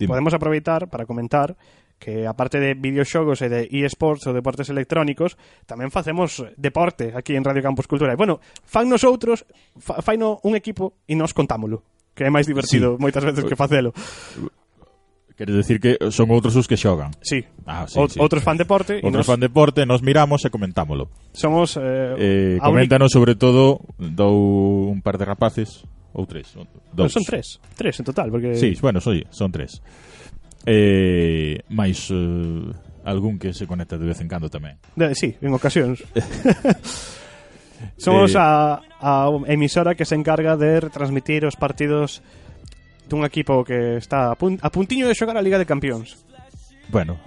Dime. podemos aproveitar para comentar que aparte de videoxogos e de eSports ou deportes electrónicos, tamén facemos deporte aquí en Radio Campus Cultura. E bueno, fan nos outros, fa, faino un equipo e nos contámolo, que é máis divertido sí. moitas veces que facelo. Eh, Queres decir que son outros os que xogan. Sí. Ah, sí, o, sí. Outros fan deporte. Outros nos... fan deporte, nos miramos e comentámoslo. Somos... Eh, eh, coméntanos única... sobre todo dou un par de rapaces ou tres. Dous. Son tres. Tres en total. Porque... Sí, bueno, soy, son tres. Eh, mais eh, algún que se conecta de vez en cando tamén. De, sí, en ocasións. Somos eh... a, a emisora que se encarga de retransmitir os partidos dun equipo que está a, pun a puntiño de xogar a Liga de Campións. Bueno,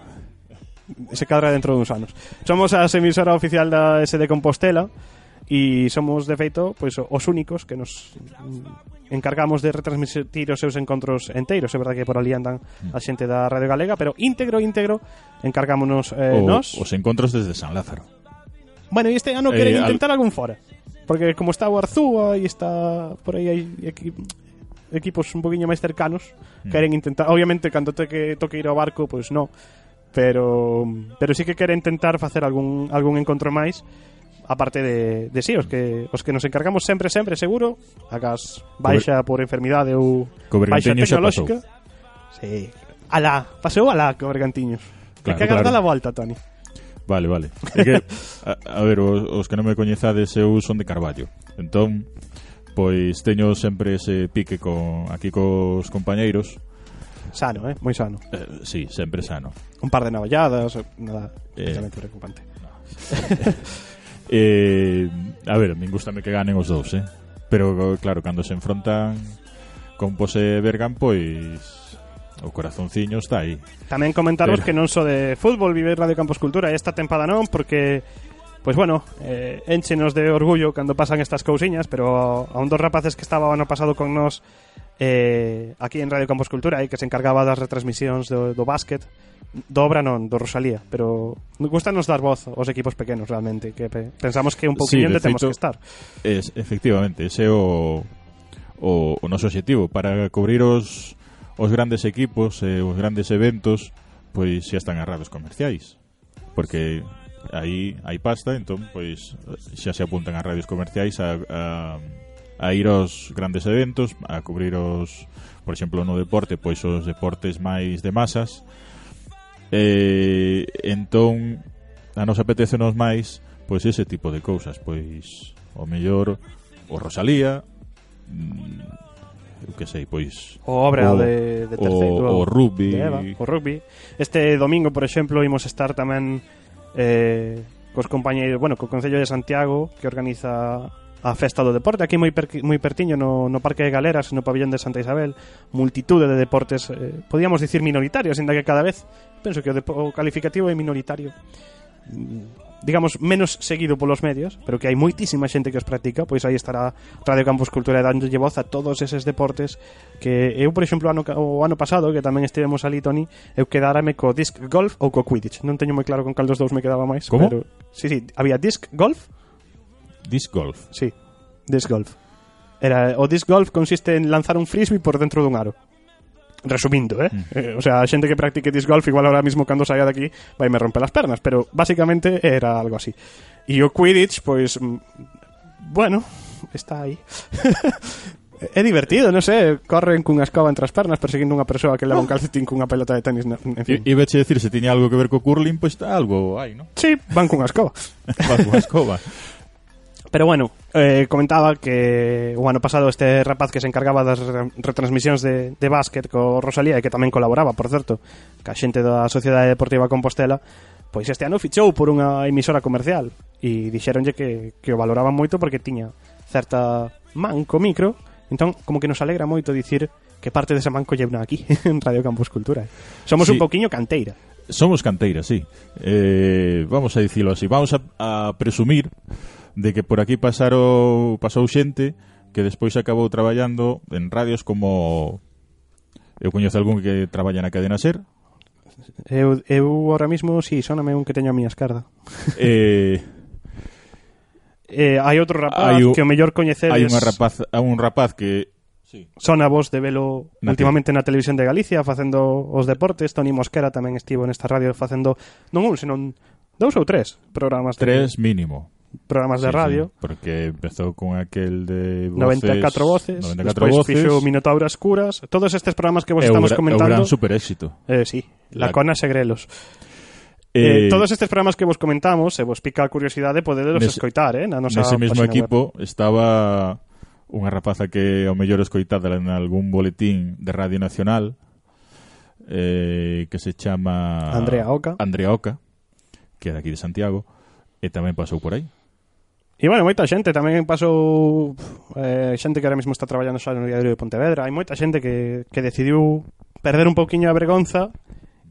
se cadra dentro duns anos. Somos a emisora oficial da SD Compostela e somos, de feito, pois, os únicos que nos mm, encargamos de retransmitir os seus encontros enteiros. É verdade que por ali andan a xente da Radio Galega, pero íntegro, íntegro, encargámonos eh, o, nos. Os encontros desde San Lázaro. Bueno, e este ano queren eh, intentar al... algún fora. Porque como está o Arzúa e está por aí, aí aquí, equipos un poquinho máis cercanos mm. queren intentar, obviamente cando te que toque ir ao barco, pois pues non, pero pero sí que queren intentar facer algún algún encontro máis aparte de, de sí, os que os que nos encargamos sempre sempre seguro, agas baixa por enfermidade ou baixa tecnolóxica. Sí. Alá, paseou alá, Bergantiños. Claro, que claro. a volta, Tony. Vale, vale. É que, a, a ver, os, os que non me coñezades, eu son de Carballo. Entón, pois teño sempre ese pique con aquí cos compañeiros. Sano, eh? Moi sano. Eh, sí, sempre sano. Un par de navalladas, eh, nada, eh, preocupante. No. eh, a ver, min gustame que ganen os dous, eh? Pero claro, cando se enfrontan con Pose Bergan, pois o corazonciño está aí. Tamén comentaros Pero... que non só so de fútbol vive Radio Campos Cultura e esta tempada non porque Pois bueno, eh, enchenos de orgullo cando pasan estas cousiñas, pero a un dos rapaces que estaba o ano pasado con nós eh, aquí en Radio Campos Cultura e eh, que se encargaba das retransmisións do, do básquet, do obra non, do Rosalía, pero gusta nos dar voz aos equipos pequenos realmente, que pe pensamos que un pouquinho sí, onde temos que estar. Es, efectivamente, ese é o, o, o noso objetivo, para cubrir os, os grandes equipos, eh, os grandes eventos, pois xa están errados comerciais, porque... Sí aí hai pasta, entón pois xa se apuntan as radios comerciais a, a, a ir aos grandes eventos, a cubrir os, por exemplo, no deporte, pois os deportes máis de masas. E, entón a nos apetecenos máis pois ese tipo de cousas, pois o mellor o Rosalía, mm, eu que sei, pois o obra o, de, de terceiro, o, o rugby, de Eva, o rugby. Este domingo, por exemplo, imos estar tamén eh, cos compañeiros, bueno, co Concello de Santiago que organiza a Festa do Deporte aquí moi, per, moi pertiño no, no Parque de Galeras no pabellón de Santa Isabel multitude de deportes, eh, podíamos dicir minoritarios ainda que cada vez penso que o, o calificativo é minoritario. Mm, digamos, menos seguido polos medios, pero que hai moitísima xente que os practica, pois aí estará Radio Campus Cultura dándolle voz a todos eses deportes que eu, por exemplo, ano, o ano pasado, que tamén estivemos ali, Tony, eu quedárame co disc golf ou co quidditch. Non teño moi claro con cal dos dous me quedaba máis. Como? Pero, sí, sí, había disc golf. Disc golf? Sí, disc golf. Era, o disc golf consiste en lanzar un frisbee por dentro dun aro resumindo, eh? Mm. eh o sea, a xente que practique disc golf igual ahora mismo cando saia daqui vai me romper as pernas, pero basicamente era algo así. E o Quidditch, pois, bueno, está aí. É divertido, non sei, corren cunha escoba entre as pernas perseguindo unha persoa que leva un oh. calcetín cunha pelota de tenis, na, en fin. Iba che decir, se tiña algo que ver co curling, pois pues, está algo aí, non? Sí, van cunha escoba. van cunha escoba. Pero bueno, eh, comentaba que o ano pasado este rapaz que se encargaba das retransmisións de, de básquet co Rosalía e que tamén colaboraba, por certo, ca xente da Sociedade Deportiva Compostela, pois este ano fichou por unha emisora comercial e dixeronlle que, que o valoraban moito porque tiña certa man co micro, entón como que nos alegra moito dicir que parte desa manco man colleuna aquí en Radio Campus Cultura. Somos sí. un poquiño canteira. Somos canteira, sí. Eh, vamos a dicilo así. Vamos a, a presumir de que por aquí pasaro, pasou xente que despois acabou traballando en radios como eu coñezo algún que traballa na cadena SER eu, eu ahora mismo si, sí, soname un que teño a miña escarda eh, eh, hai outro rapaz hai o, que o mellor coñecedes hai unha rapaz, un rapaz que Sí. Son a voz de velo na últimamente na televisión de Galicia facendo os deportes, Toni Mosquera tamén estivo nesta radio facendo non un, senón dous ou tres programas. Tres de... mínimo programas sí, de radio. Sí, porque empezou con aquel de voces, 94 voces, 94 despois voces, fixo Minotaura Curas, todos estes programas que vos estamos comentando. É un super éxito. Eh, sí, Lacona la... Segrelos. Eh, eh, todos estes programas que vos comentamos, se vos pica a curiosidade, podedelos nese, escoitar, eh, na nosa Nese mesmo equipo web. estaba unha rapaza que ao mellor escoitada en algún boletín de Radio Nacional, eh, que se chama... Andrea Oca. Andrea Oca, que é daqui de Santiago, e tamén pasou por aí. E bueno, moita xente tamén pasou eh, xente que ahora mesmo está traballando xa no Diario de Pontevedra. Hai moita xente que, que decidiu perder un pouquiño a vergonza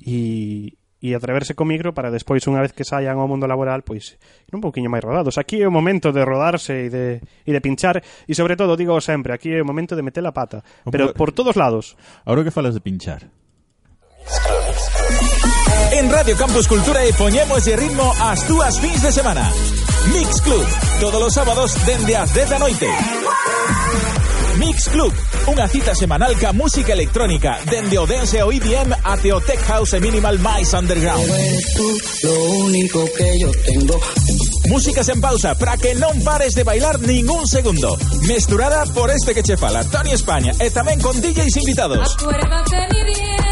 e, e atreverse co micro para despois unha vez que saian ao mundo laboral pois ir un pouquiño máis rodados. Aquí é o momento de rodarse e de, e de pinchar e sobre todo, digo sempre, aquí é o momento de meter a pata, pero por todos lados. Ahora que falas de pinchar. En Radio Campus Cultura e poñemos de ritmo as túas fins de semana. Mix Club, todos os sábados dende as 10 da noite. Mix Club, unha cita semanal ca música electrónica, dende o dance e o EDM até o tech house e minimal máis underground. Lo único que yo tengo. Músicas en pausa para que non pares de bailar ningún segundo. Mesturada por este que che fala, Tony España, e tamén con DJs invitados. Mix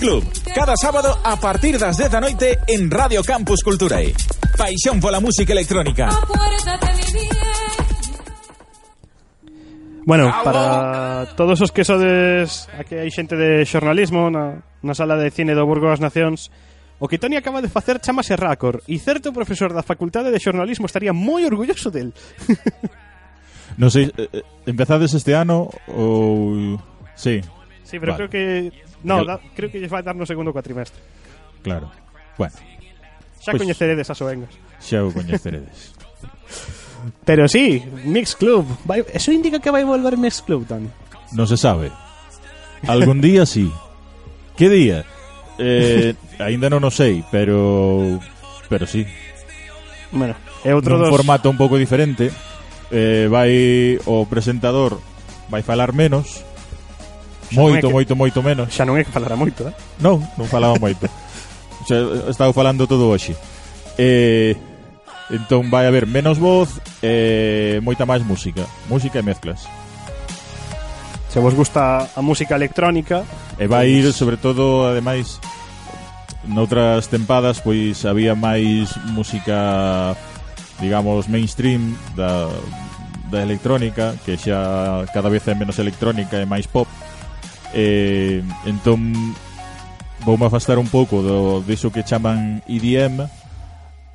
Club. Cada sábado a partir das 10 da noite en Radio Campus Culturae. Paixón pola música electrónica. Bueno, para todos os que sodes Aquí hai xente de xornalismo na, na sala de cine do Burgo das Nacións O que Tony acaba de facer chamase Racor E certo profesor da facultade de xornalismo estaría moi orgulloso del Non sei, eh, eh, empezades este ano ou... Sí, Sí, pero vale. creo que No, da, creo que lle vai dar no segundo cuatrimestre. Claro. Bueno. Xa pois, coñeceredes as oengas. Xa o coñeceredes. Pero sí, Mix Club. Vai, eso indica que vai volver Mix Club, Tony. Non se sabe. Algún día sí. Que día? Eh, ainda non o sei, pero pero sí. Bueno, é outro Nun dos... formato un pouco diferente. Eh, vai o presentador vai falar menos Xa moito, que, moito, moito menos. Xa non é que falara moito, eh? Non, non falaba moito. xa estaba falando todo hoxe. Eh, entón vai haber menos voz e eh, moita máis música. Música e mezclas. Se vos gusta a música electrónica... E vai ir, sobre todo, ademais, noutras tempadas, pois había máis música, digamos, mainstream da, da electrónica, que xa cada vez é menos electrónica e máis pop. Uh eh, entón voume afastar un pouco do diso que chaman EDM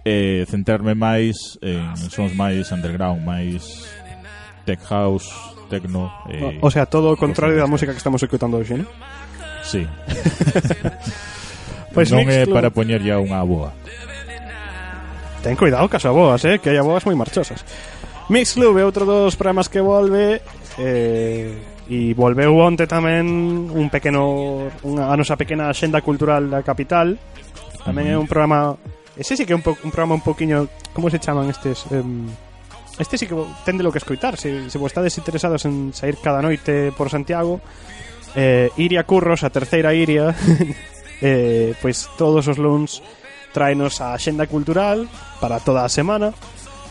e eh, centrarme máis en sons máis underground, máis tech house, techno eh, o, sea, todo o contrario da música que estamos escutando hoxe, non? Sí. pues non é para poñer ya unha boa. Ten cuidado que as aboas, eh, que hai aboas moi marchosas. Mixclub é outro dos programas que volve eh, E volveu onte tamén un pequeno unha, a nosa pequena xenda cultural da capital. Tamén é un programa Ese sí que é un, po, un programa un poquinho Como se chaman estes? Eh, este sí que tende lo que escoitar Se, se vos estades interesados en sair cada noite por Santiago eh, Iria Curros, a terceira Iria eh, Pois todos os luns Traenos a xenda cultural Para toda a semana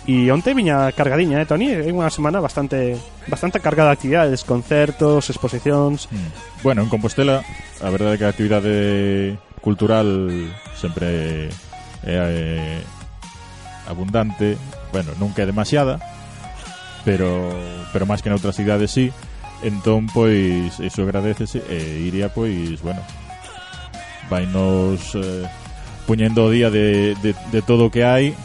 E onte viña cargadiña, eh, Toni? É unha semana bastante bastante cargada de actividades, concertos, exposicións... Mm. Bueno, en Compostela, a verdade é que a actividade cultural sempre é, é abundante, bueno, nunca é demasiada, pero pero máis que noutras cidades sí, entón pois iso agradecese e iría pois, bueno, vai nos eh, puñendo o día de, de, de todo o que hai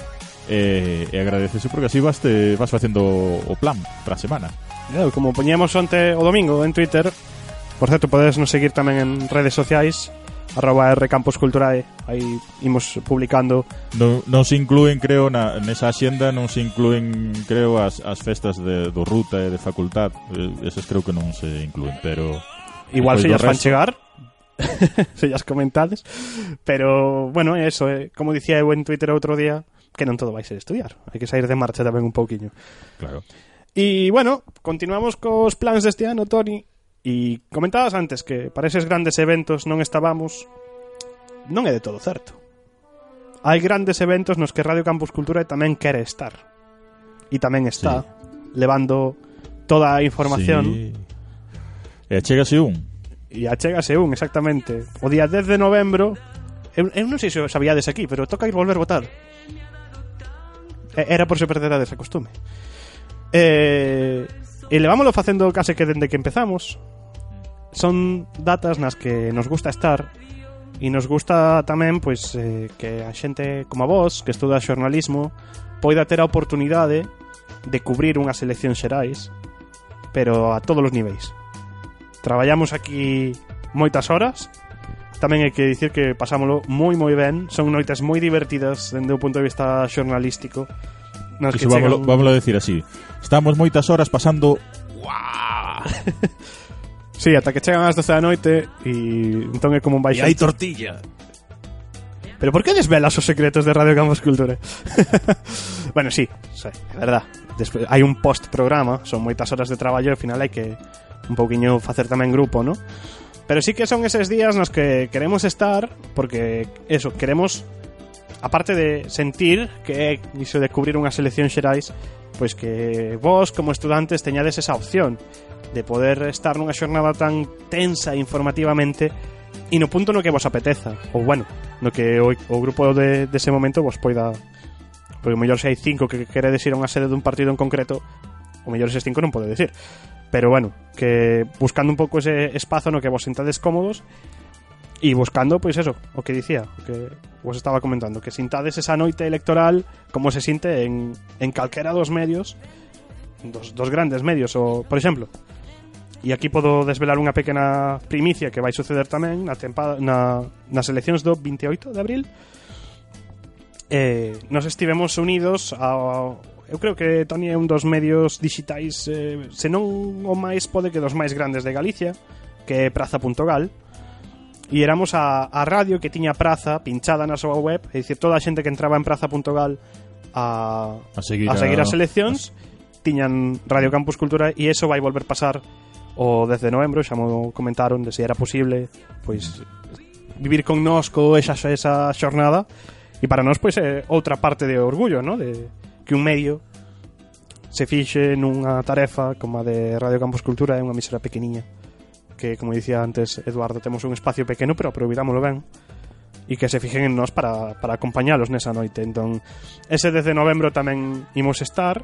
e, e agradecese porque así vas, te, vas facendo o plan para a semana. Claro, como poñíamos onte o domingo en Twitter, por certo, podedes nos seguir tamén en redes sociais, arroba rcampusculturae, aí imos publicando. Non, non se incluen, creo, na, nesa axenda non se incluen, creo, as, as festas de, do ruta e de facultad, eh, esas creo que non se incluen, pero... Igual se llas fan chegar, se llas comentades, pero, bueno, eso, eh, como dicía eu en Twitter outro día, que non todo vai ser estudiar. Hai que sair de marcha tamén un pouquiño. Claro. E, bueno, continuamos cos plans deste ano, Toni. E comentabas antes que para eses grandes eventos non estábamos... Non é de todo certo. Hai grandes eventos nos que Radio Campus Cultura tamén quere estar. E tamén está sí. levando toda a información. Sí. E achégase un. E achégase un, exactamente. O día 10 de novembro... Eu, eu non sei se sabíades aquí, pero toca ir volver votar. Eh, era por se perderá desa costume. Eh, e levámoslo facendo case que dende que empezamos. Son datas nas que nos gusta estar e nos gusta tamén pois eh, que a xente como a vos que estuda xornalismo poida ter a oportunidade de cubrir unhas eleccións xerais pero a todos os niveis. Traballamos aquí moitas horas Tamén hai que dicir que pasámolo moi moi ben, son noites moi divertidas dende o punto de vista xornalístico. Nas Iso, que chegan... vámoslo, a decir así. Estamos moitas horas pasando... sí, ata que chegan as 12 da noite e entón é como un baixo. E hai tortilla. Pero por que desvelas os secretos de Radio Campos Cultura? bueno, sí, sí, é verdad. Despois, hai un post-programa, son moitas horas de traballo e ao final hai que un pouquiño facer tamén grupo, non? Pero sí que son esos días nos que queremos estar, porque eso, queremos, aparte de sentir que iso descubrir unha selección xerais, pois que vos como estudantes teñades esa opción de poder estar nunha xornada tan tensa informativamente e no punto no que vos apeteza, ou bueno, no que o, o grupo de, dese momento vos poida porque o mellor se hai cinco que queredes ir a unha sede dun partido en concreto, o mellor eses cinco non pode decir. Pero bueno, que buscando un pouco ese espazo no que vos sentades cómodos e buscando, pois pues eso, o que dicía, o que vos estaba comentando, que sintades esa noite electoral como se sinte en, en calquera dos medios, dos, dos grandes medios, o, por exemplo, e aquí podo desvelar unha pequena primicia que vai suceder tamén na tempada, na, nas eleccións do 28 de abril, eh, nos estivemos unidos a eu creo que Tony é un dos medios digitais eh, senón o máis pode que dos máis grandes de Galicia que é Praza.gal e éramos a, a radio que tiña Praza pinchada na súa web é dicir, toda a xente que entraba en Praza.gal a, a, seguir, a seguir as eleccións as... tiñan Radio Campus Cultura e eso vai volver pasar o 10 de novembro xa mo comentaron de se era posible pois vivir con nos co esa, esa xornada e para nós pois é outra parte de orgullo, ¿no? de que un medio se fixe nunha tarefa como a de Radio Campus Cultura é unha misera pequeniña que, como dicía antes Eduardo, temos un espacio pequeno pero aproveitámoslo ben e que se fixen en nós para, para acompañalos nesa noite. Entón, ese 10 de novembro tamén imos estar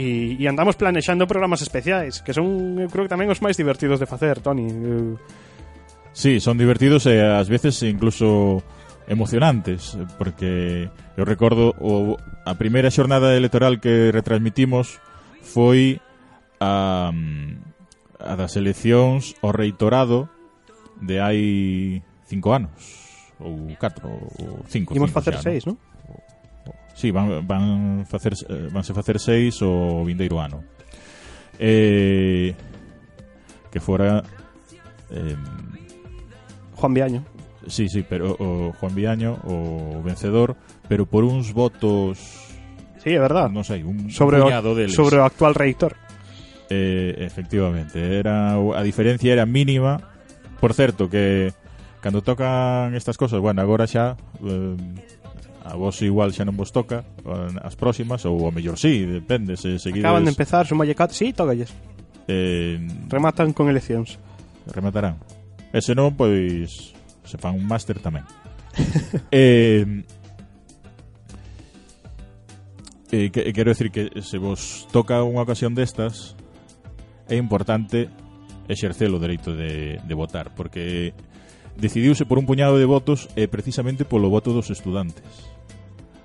e, e andamos planexando programas especiais que son, eu creo que tamén os máis divertidos de facer, Toni. Eu... Sí, son divertidos e ás veces incluso emocionantes porque eu recordo o, a primeira xornada electoral que retransmitimos foi a, a das eleccións ao reitorado de hai cinco anos ou catro ou cinco Imos facer seis, non? Si, Sí, van, van facer, vanse facer seis o vindeiro ano. Eh, que fora eh, Juan Viaño. Sí, sí, pero o Juan Viaño, o vencedor, pero por uns votos... Sí, é verdad. Non sei, un sobre o, deles. Sobre o actual reitor. Eh, efectivamente, era a diferencia era mínima. Por certo, que cando tocan estas cosas, bueno, agora xa... Eh, a vos igual xa non vos toca as próximas ou o mellor sí, depende se seguides... Acaban de empezar, son mallecat sí, tócalles. Eh... Rematan con eleccións. Rematarán. E se non, pois se fan un máster tamén. eh, eh, que, eh, quero decir que se vos toca unha ocasión destas é importante exercer o dereito de, de votar porque decidiuse por un puñado de votos e eh, precisamente polo voto dos estudantes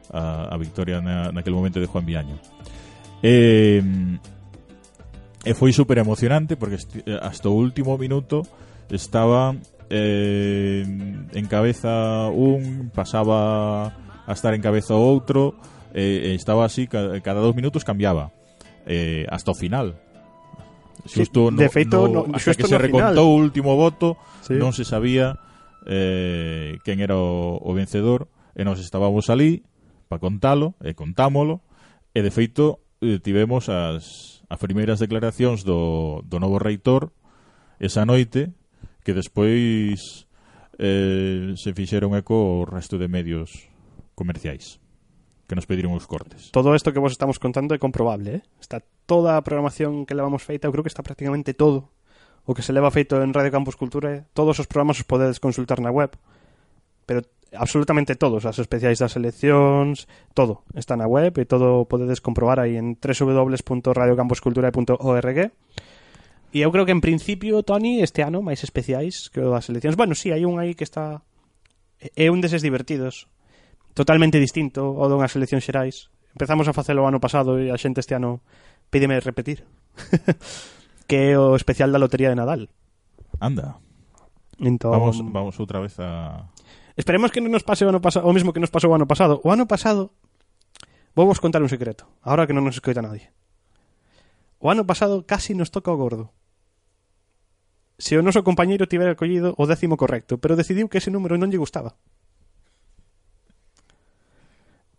a, a victoria na, naquel momento de Juan Viaño eh, e foi super emocionante porque eh, hasta o último minuto estaban eh, en cabeza un pasaba a estar en cabeza outro eh, estaba así cada, cada dos minutos cambiaba eh, hasta o final Xusto sí, no, de feito, no, no, xusto que se no recontou o último voto sí. non se sabía eh, quen era o, o vencedor e nos estábamos ali para contalo e contámolo e de feito eh, tivemos as, as primeiras declaracións do, do novo reitor esa noite que despois eh, se fixeron eco o resto de medios comerciais que nos pediron os cortes. Todo isto que vos estamos contando é comprobable, eh? Está toda a programación que levamos feita, eu creo que está prácticamente todo o que se leva feito en Radio Campus Cultura, eh? todos os programas os podedes consultar na web. Pero absolutamente todos, as especiais das eleccións, todo está na web e todo podedes comprobar aí en www.radiocampuscultura.org E eu creo que en principio, Tony, este ano máis especiais que o das eleccións. Bueno, sí, hai un aí que está é un deses divertidos. Totalmente distinto ao dunhas eleccións xerais. Empezamos a facelo o ano pasado e a xente este ano pídeme repetir. que é o especial da lotería de Nadal. Anda. Entón... Vamos, vamos outra vez a... Esperemos que non nos pase o, ano pasado, o mesmo que nos pasou o ano pasado. O ano pasado, vou vos contar un secreto, ahora que non nos escoita nadie. O ano pasado casi nos toca o gordo se o noso compañeiro tivera collido o décimo correcto, pero decidiu que ese número non lle gustaba.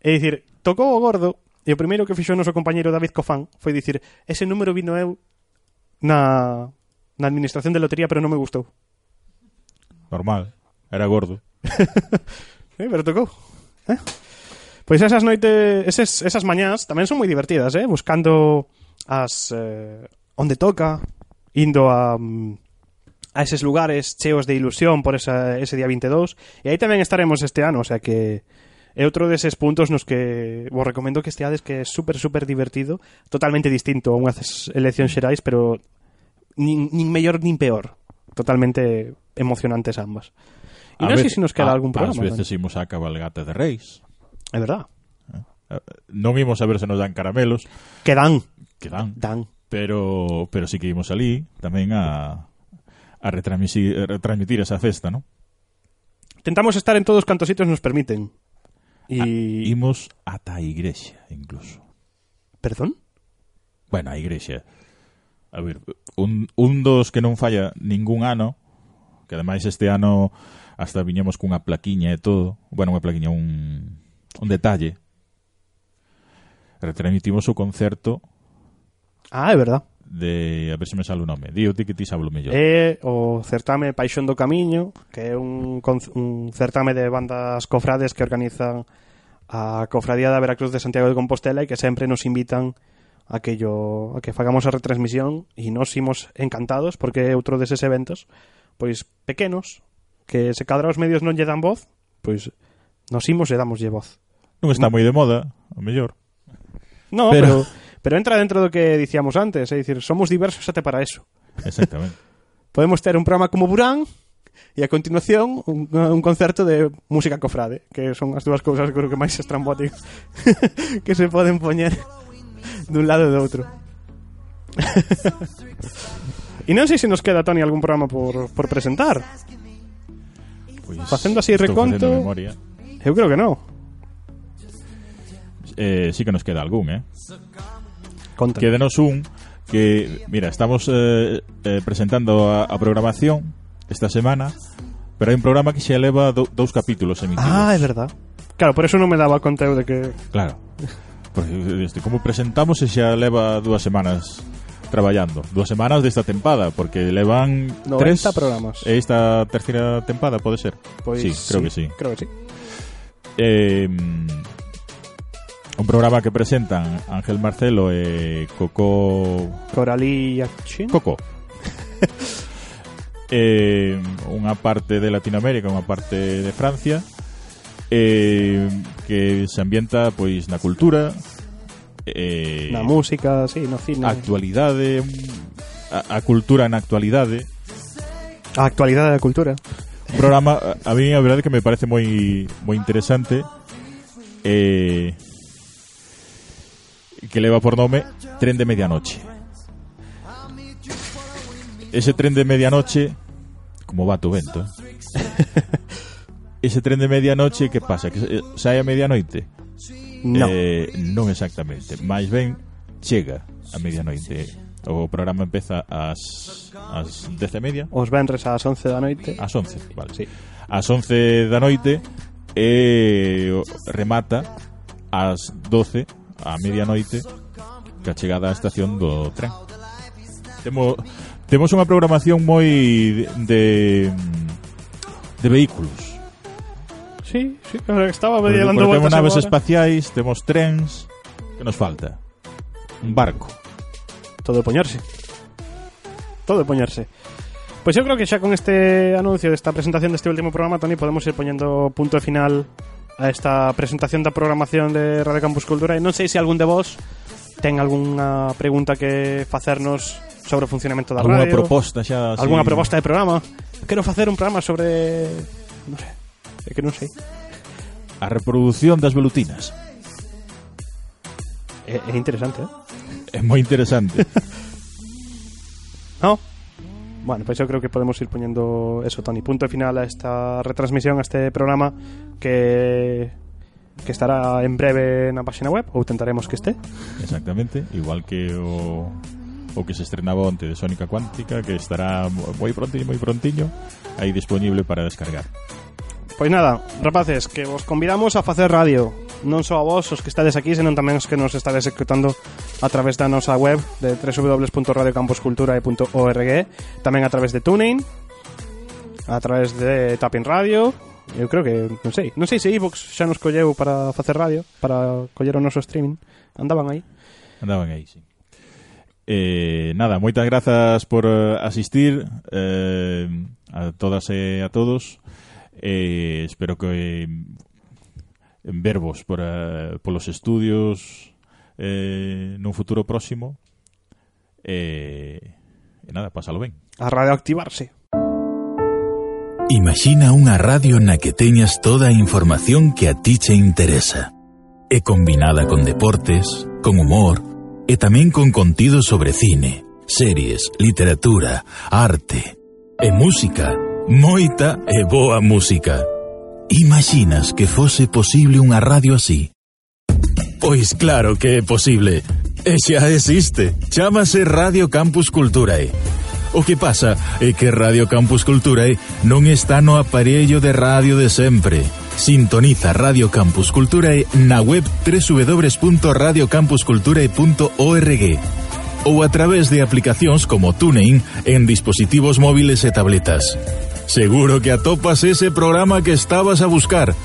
É dicir, tocou o gordo e o primeiro que fixo o noso compañeiro David Cofán foi dicir, ese número vino eu na, na administración de lotería pero non me gustou. Normal, era gordo. eh, pero tocou. Eh? Pois esas noites, esas, esas mañás tamén son moi divertidas, eh? Buscando as... Eh, onde toca, indo a... Um, a eses lugares cheos de ilusión por esa, ese día 22 e aí tamén estaremos este ano, o sea que é outro deses puntos nos que vos recomendo que esteades que é super super divertido, totalmente distinto a unhas eleccións xerais, pero nin, nin mellor nin peor, totalmente emocionantes ambas. E non sei se nos queda a, algún programa. Ás veces ¿no? imos a cabalgata de reis. É verdad. Eh, eh, non imos a ver se nos dan caramelos. Que dan. Que dan. Dan. Pero, pero sí que imos ali tamén a, a retransmitir, eh, retransmitir esa festa, ¿no? Tentamos estar en todos cantos sitios nos permiten. Y... A, imos ata a igrexa, incluso. Perdón? Bueno, a igrexa. A ver, un, un dos que non falla ningún ano, que ademais este ano hasta viñemos cunha plaquiña e todo, bueno, unha plaquiña, un, un detalle, retransmitimos o concerto. Ah, é verdad de a ver se me sale o nome di o ti que ti sabes mellor. É o certame Paixón do Camiño que é un, un certame de bandas cofrades que organizan a Cofradía da Veracruz de Santiago de Compostela e que sempre nos invitan a que, yo, a que fagamos a retransmisión. E nos imos encantados porque é outro deses eventos pois pequenos que se cadra os medios non lle dan voz pois nos imos e damoslle voz. Non está moi de moda, o mellor. No, pero, pero pero entra dentro do que dicíamos antes, é dicir, somos diversos até para eso. Exactamente. Podemos ter un programa como Burán e a continuación un, un concerto de música cofrade, que son as dúas cousas creo que máis estrambóticas que se poden poñer dun lado e do outro. e non sei se nos queda, Tony, algún programa por, por presentar. Pois Facendo así reconto... Eu creo que non. eh, sí que nos queda algún, eh? Contra. Que denos un que, mira, estamos eh, eh, presentando a, a programación esta semana, pero hai un programa que se eleva do, dous capítulos emitidos. Ah, é verdad. Claro, por eso non me daba conta eu de que... Claro. Porque, este, como presentamos se xa leva dúas semanas traballando. Dúas semanas desta tempada, porque levan 90 tres... programas. E esta terceira tempada, pode ser? Pois sí, creo sí, que sí. Creo que sí. Eh, un programa que presentan Ángel Marcelo e Coco Coralí. Coco. eh, unha parte de Latinoamérica, unha parte de Francia, eh, que se ambienta pois na cultura, eh, Na música, sí, no cine. actualidade, a, a cultura na actualidade. A actualidade da cultura. Un programa, a, a mí a verdade que me parece moi moi interesante eh, que leva por nome Tren de Medianoche. Ese tren de medianoche como va tu vento eh? Ese tren de medianoche que pasa? Que eh, sae a medianoite? No. Eh, non exactamente máis ben chega a medianoite o programa empeza ás, ás dez e media Os venres ás 11 da noite. Ás 11, vale. Sí. Ás 11 da noite e o- remata ás 12 a medianoite ca chegada á estación do tren. Temo, temos unha programación moi de, de vehículos. Sí, sí, estaba dando Temos naves agora. espaciais, temos trens, que nos falta? Un barco. Todo de poñerse. Todo de poñerse. Pois eu creo que xa con este anuncio desta presentación deste último programa, Toni, podemos ir poñendo punto final a esta presentación da programación de Radio Campus Cultura e non sei se algún de vos ten algunha pregunta que facernos sobre o funcionamento da alguna radio. proposta xa, sí. Alguna proposta de programa. Quero facer un programa sobre non sei, é que non sei. A reproducción das velutinas. É, é interesante, eh? É moi interesante. no? Bueno, pois pues eu creo que podemos ir poñendo eso, Toni, punto final a esta retransmisión, a este programa que que estará en breve na página web ou tentaremos que este. Exactamente, igual que o o que se estrenaba onte de Sónica Cuántica, que estará moi prontiño, moi prontiño, aí disponible para descargar. Pois nada, rapaces, que vos convidamos a facer radio Non só a vos, os que estades aquí, senón tamén os que nos estades escutando a través da nosa web de www.radiocampusculturae.org tamén a través de TuneIn a través de Tapin Radio eu creo que, non sei non sei se iVox xa nos colleu para facer radio para coller o noso streaming andaban aí. Andaban aí, sí. Eh, nada, moitas grazas por eh, asistir eh, a todas e a todos eh, espero que eh, verbos por, eh, polos estudios eh, nun futuro próximo e, eh, e nada, pásalo ben. A radioactivarse. Imagina unha radio na que teñas toda a información que a ti che interesa. É combinada con deportes, con humor e tamén con contido sobre cine, series, literatura, arte e música. Moita e boa música. Imaginas que fose posible unha radio así? Pois claro que é posible. E xa existe. Chámase Radio Campus Culturae. O que pasa é que Radio Campus Culturae non está no aparello de radio de sempre. Sintoniza Radio Campus Culturae na web www.radiocampusculturae.org ou a través de aplicacións como TuneIn en dispositivos móviles e tabletas. Seguro que atopas ese programa que estabas a buscar.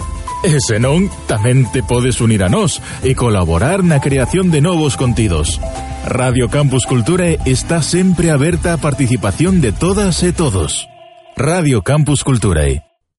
E se non, tamén te podes unir a nós e colaborar na creación de novos contidos. Radio Campus Culturae está sempre aberta a participación de todas e todos. Radio Campus Culturae.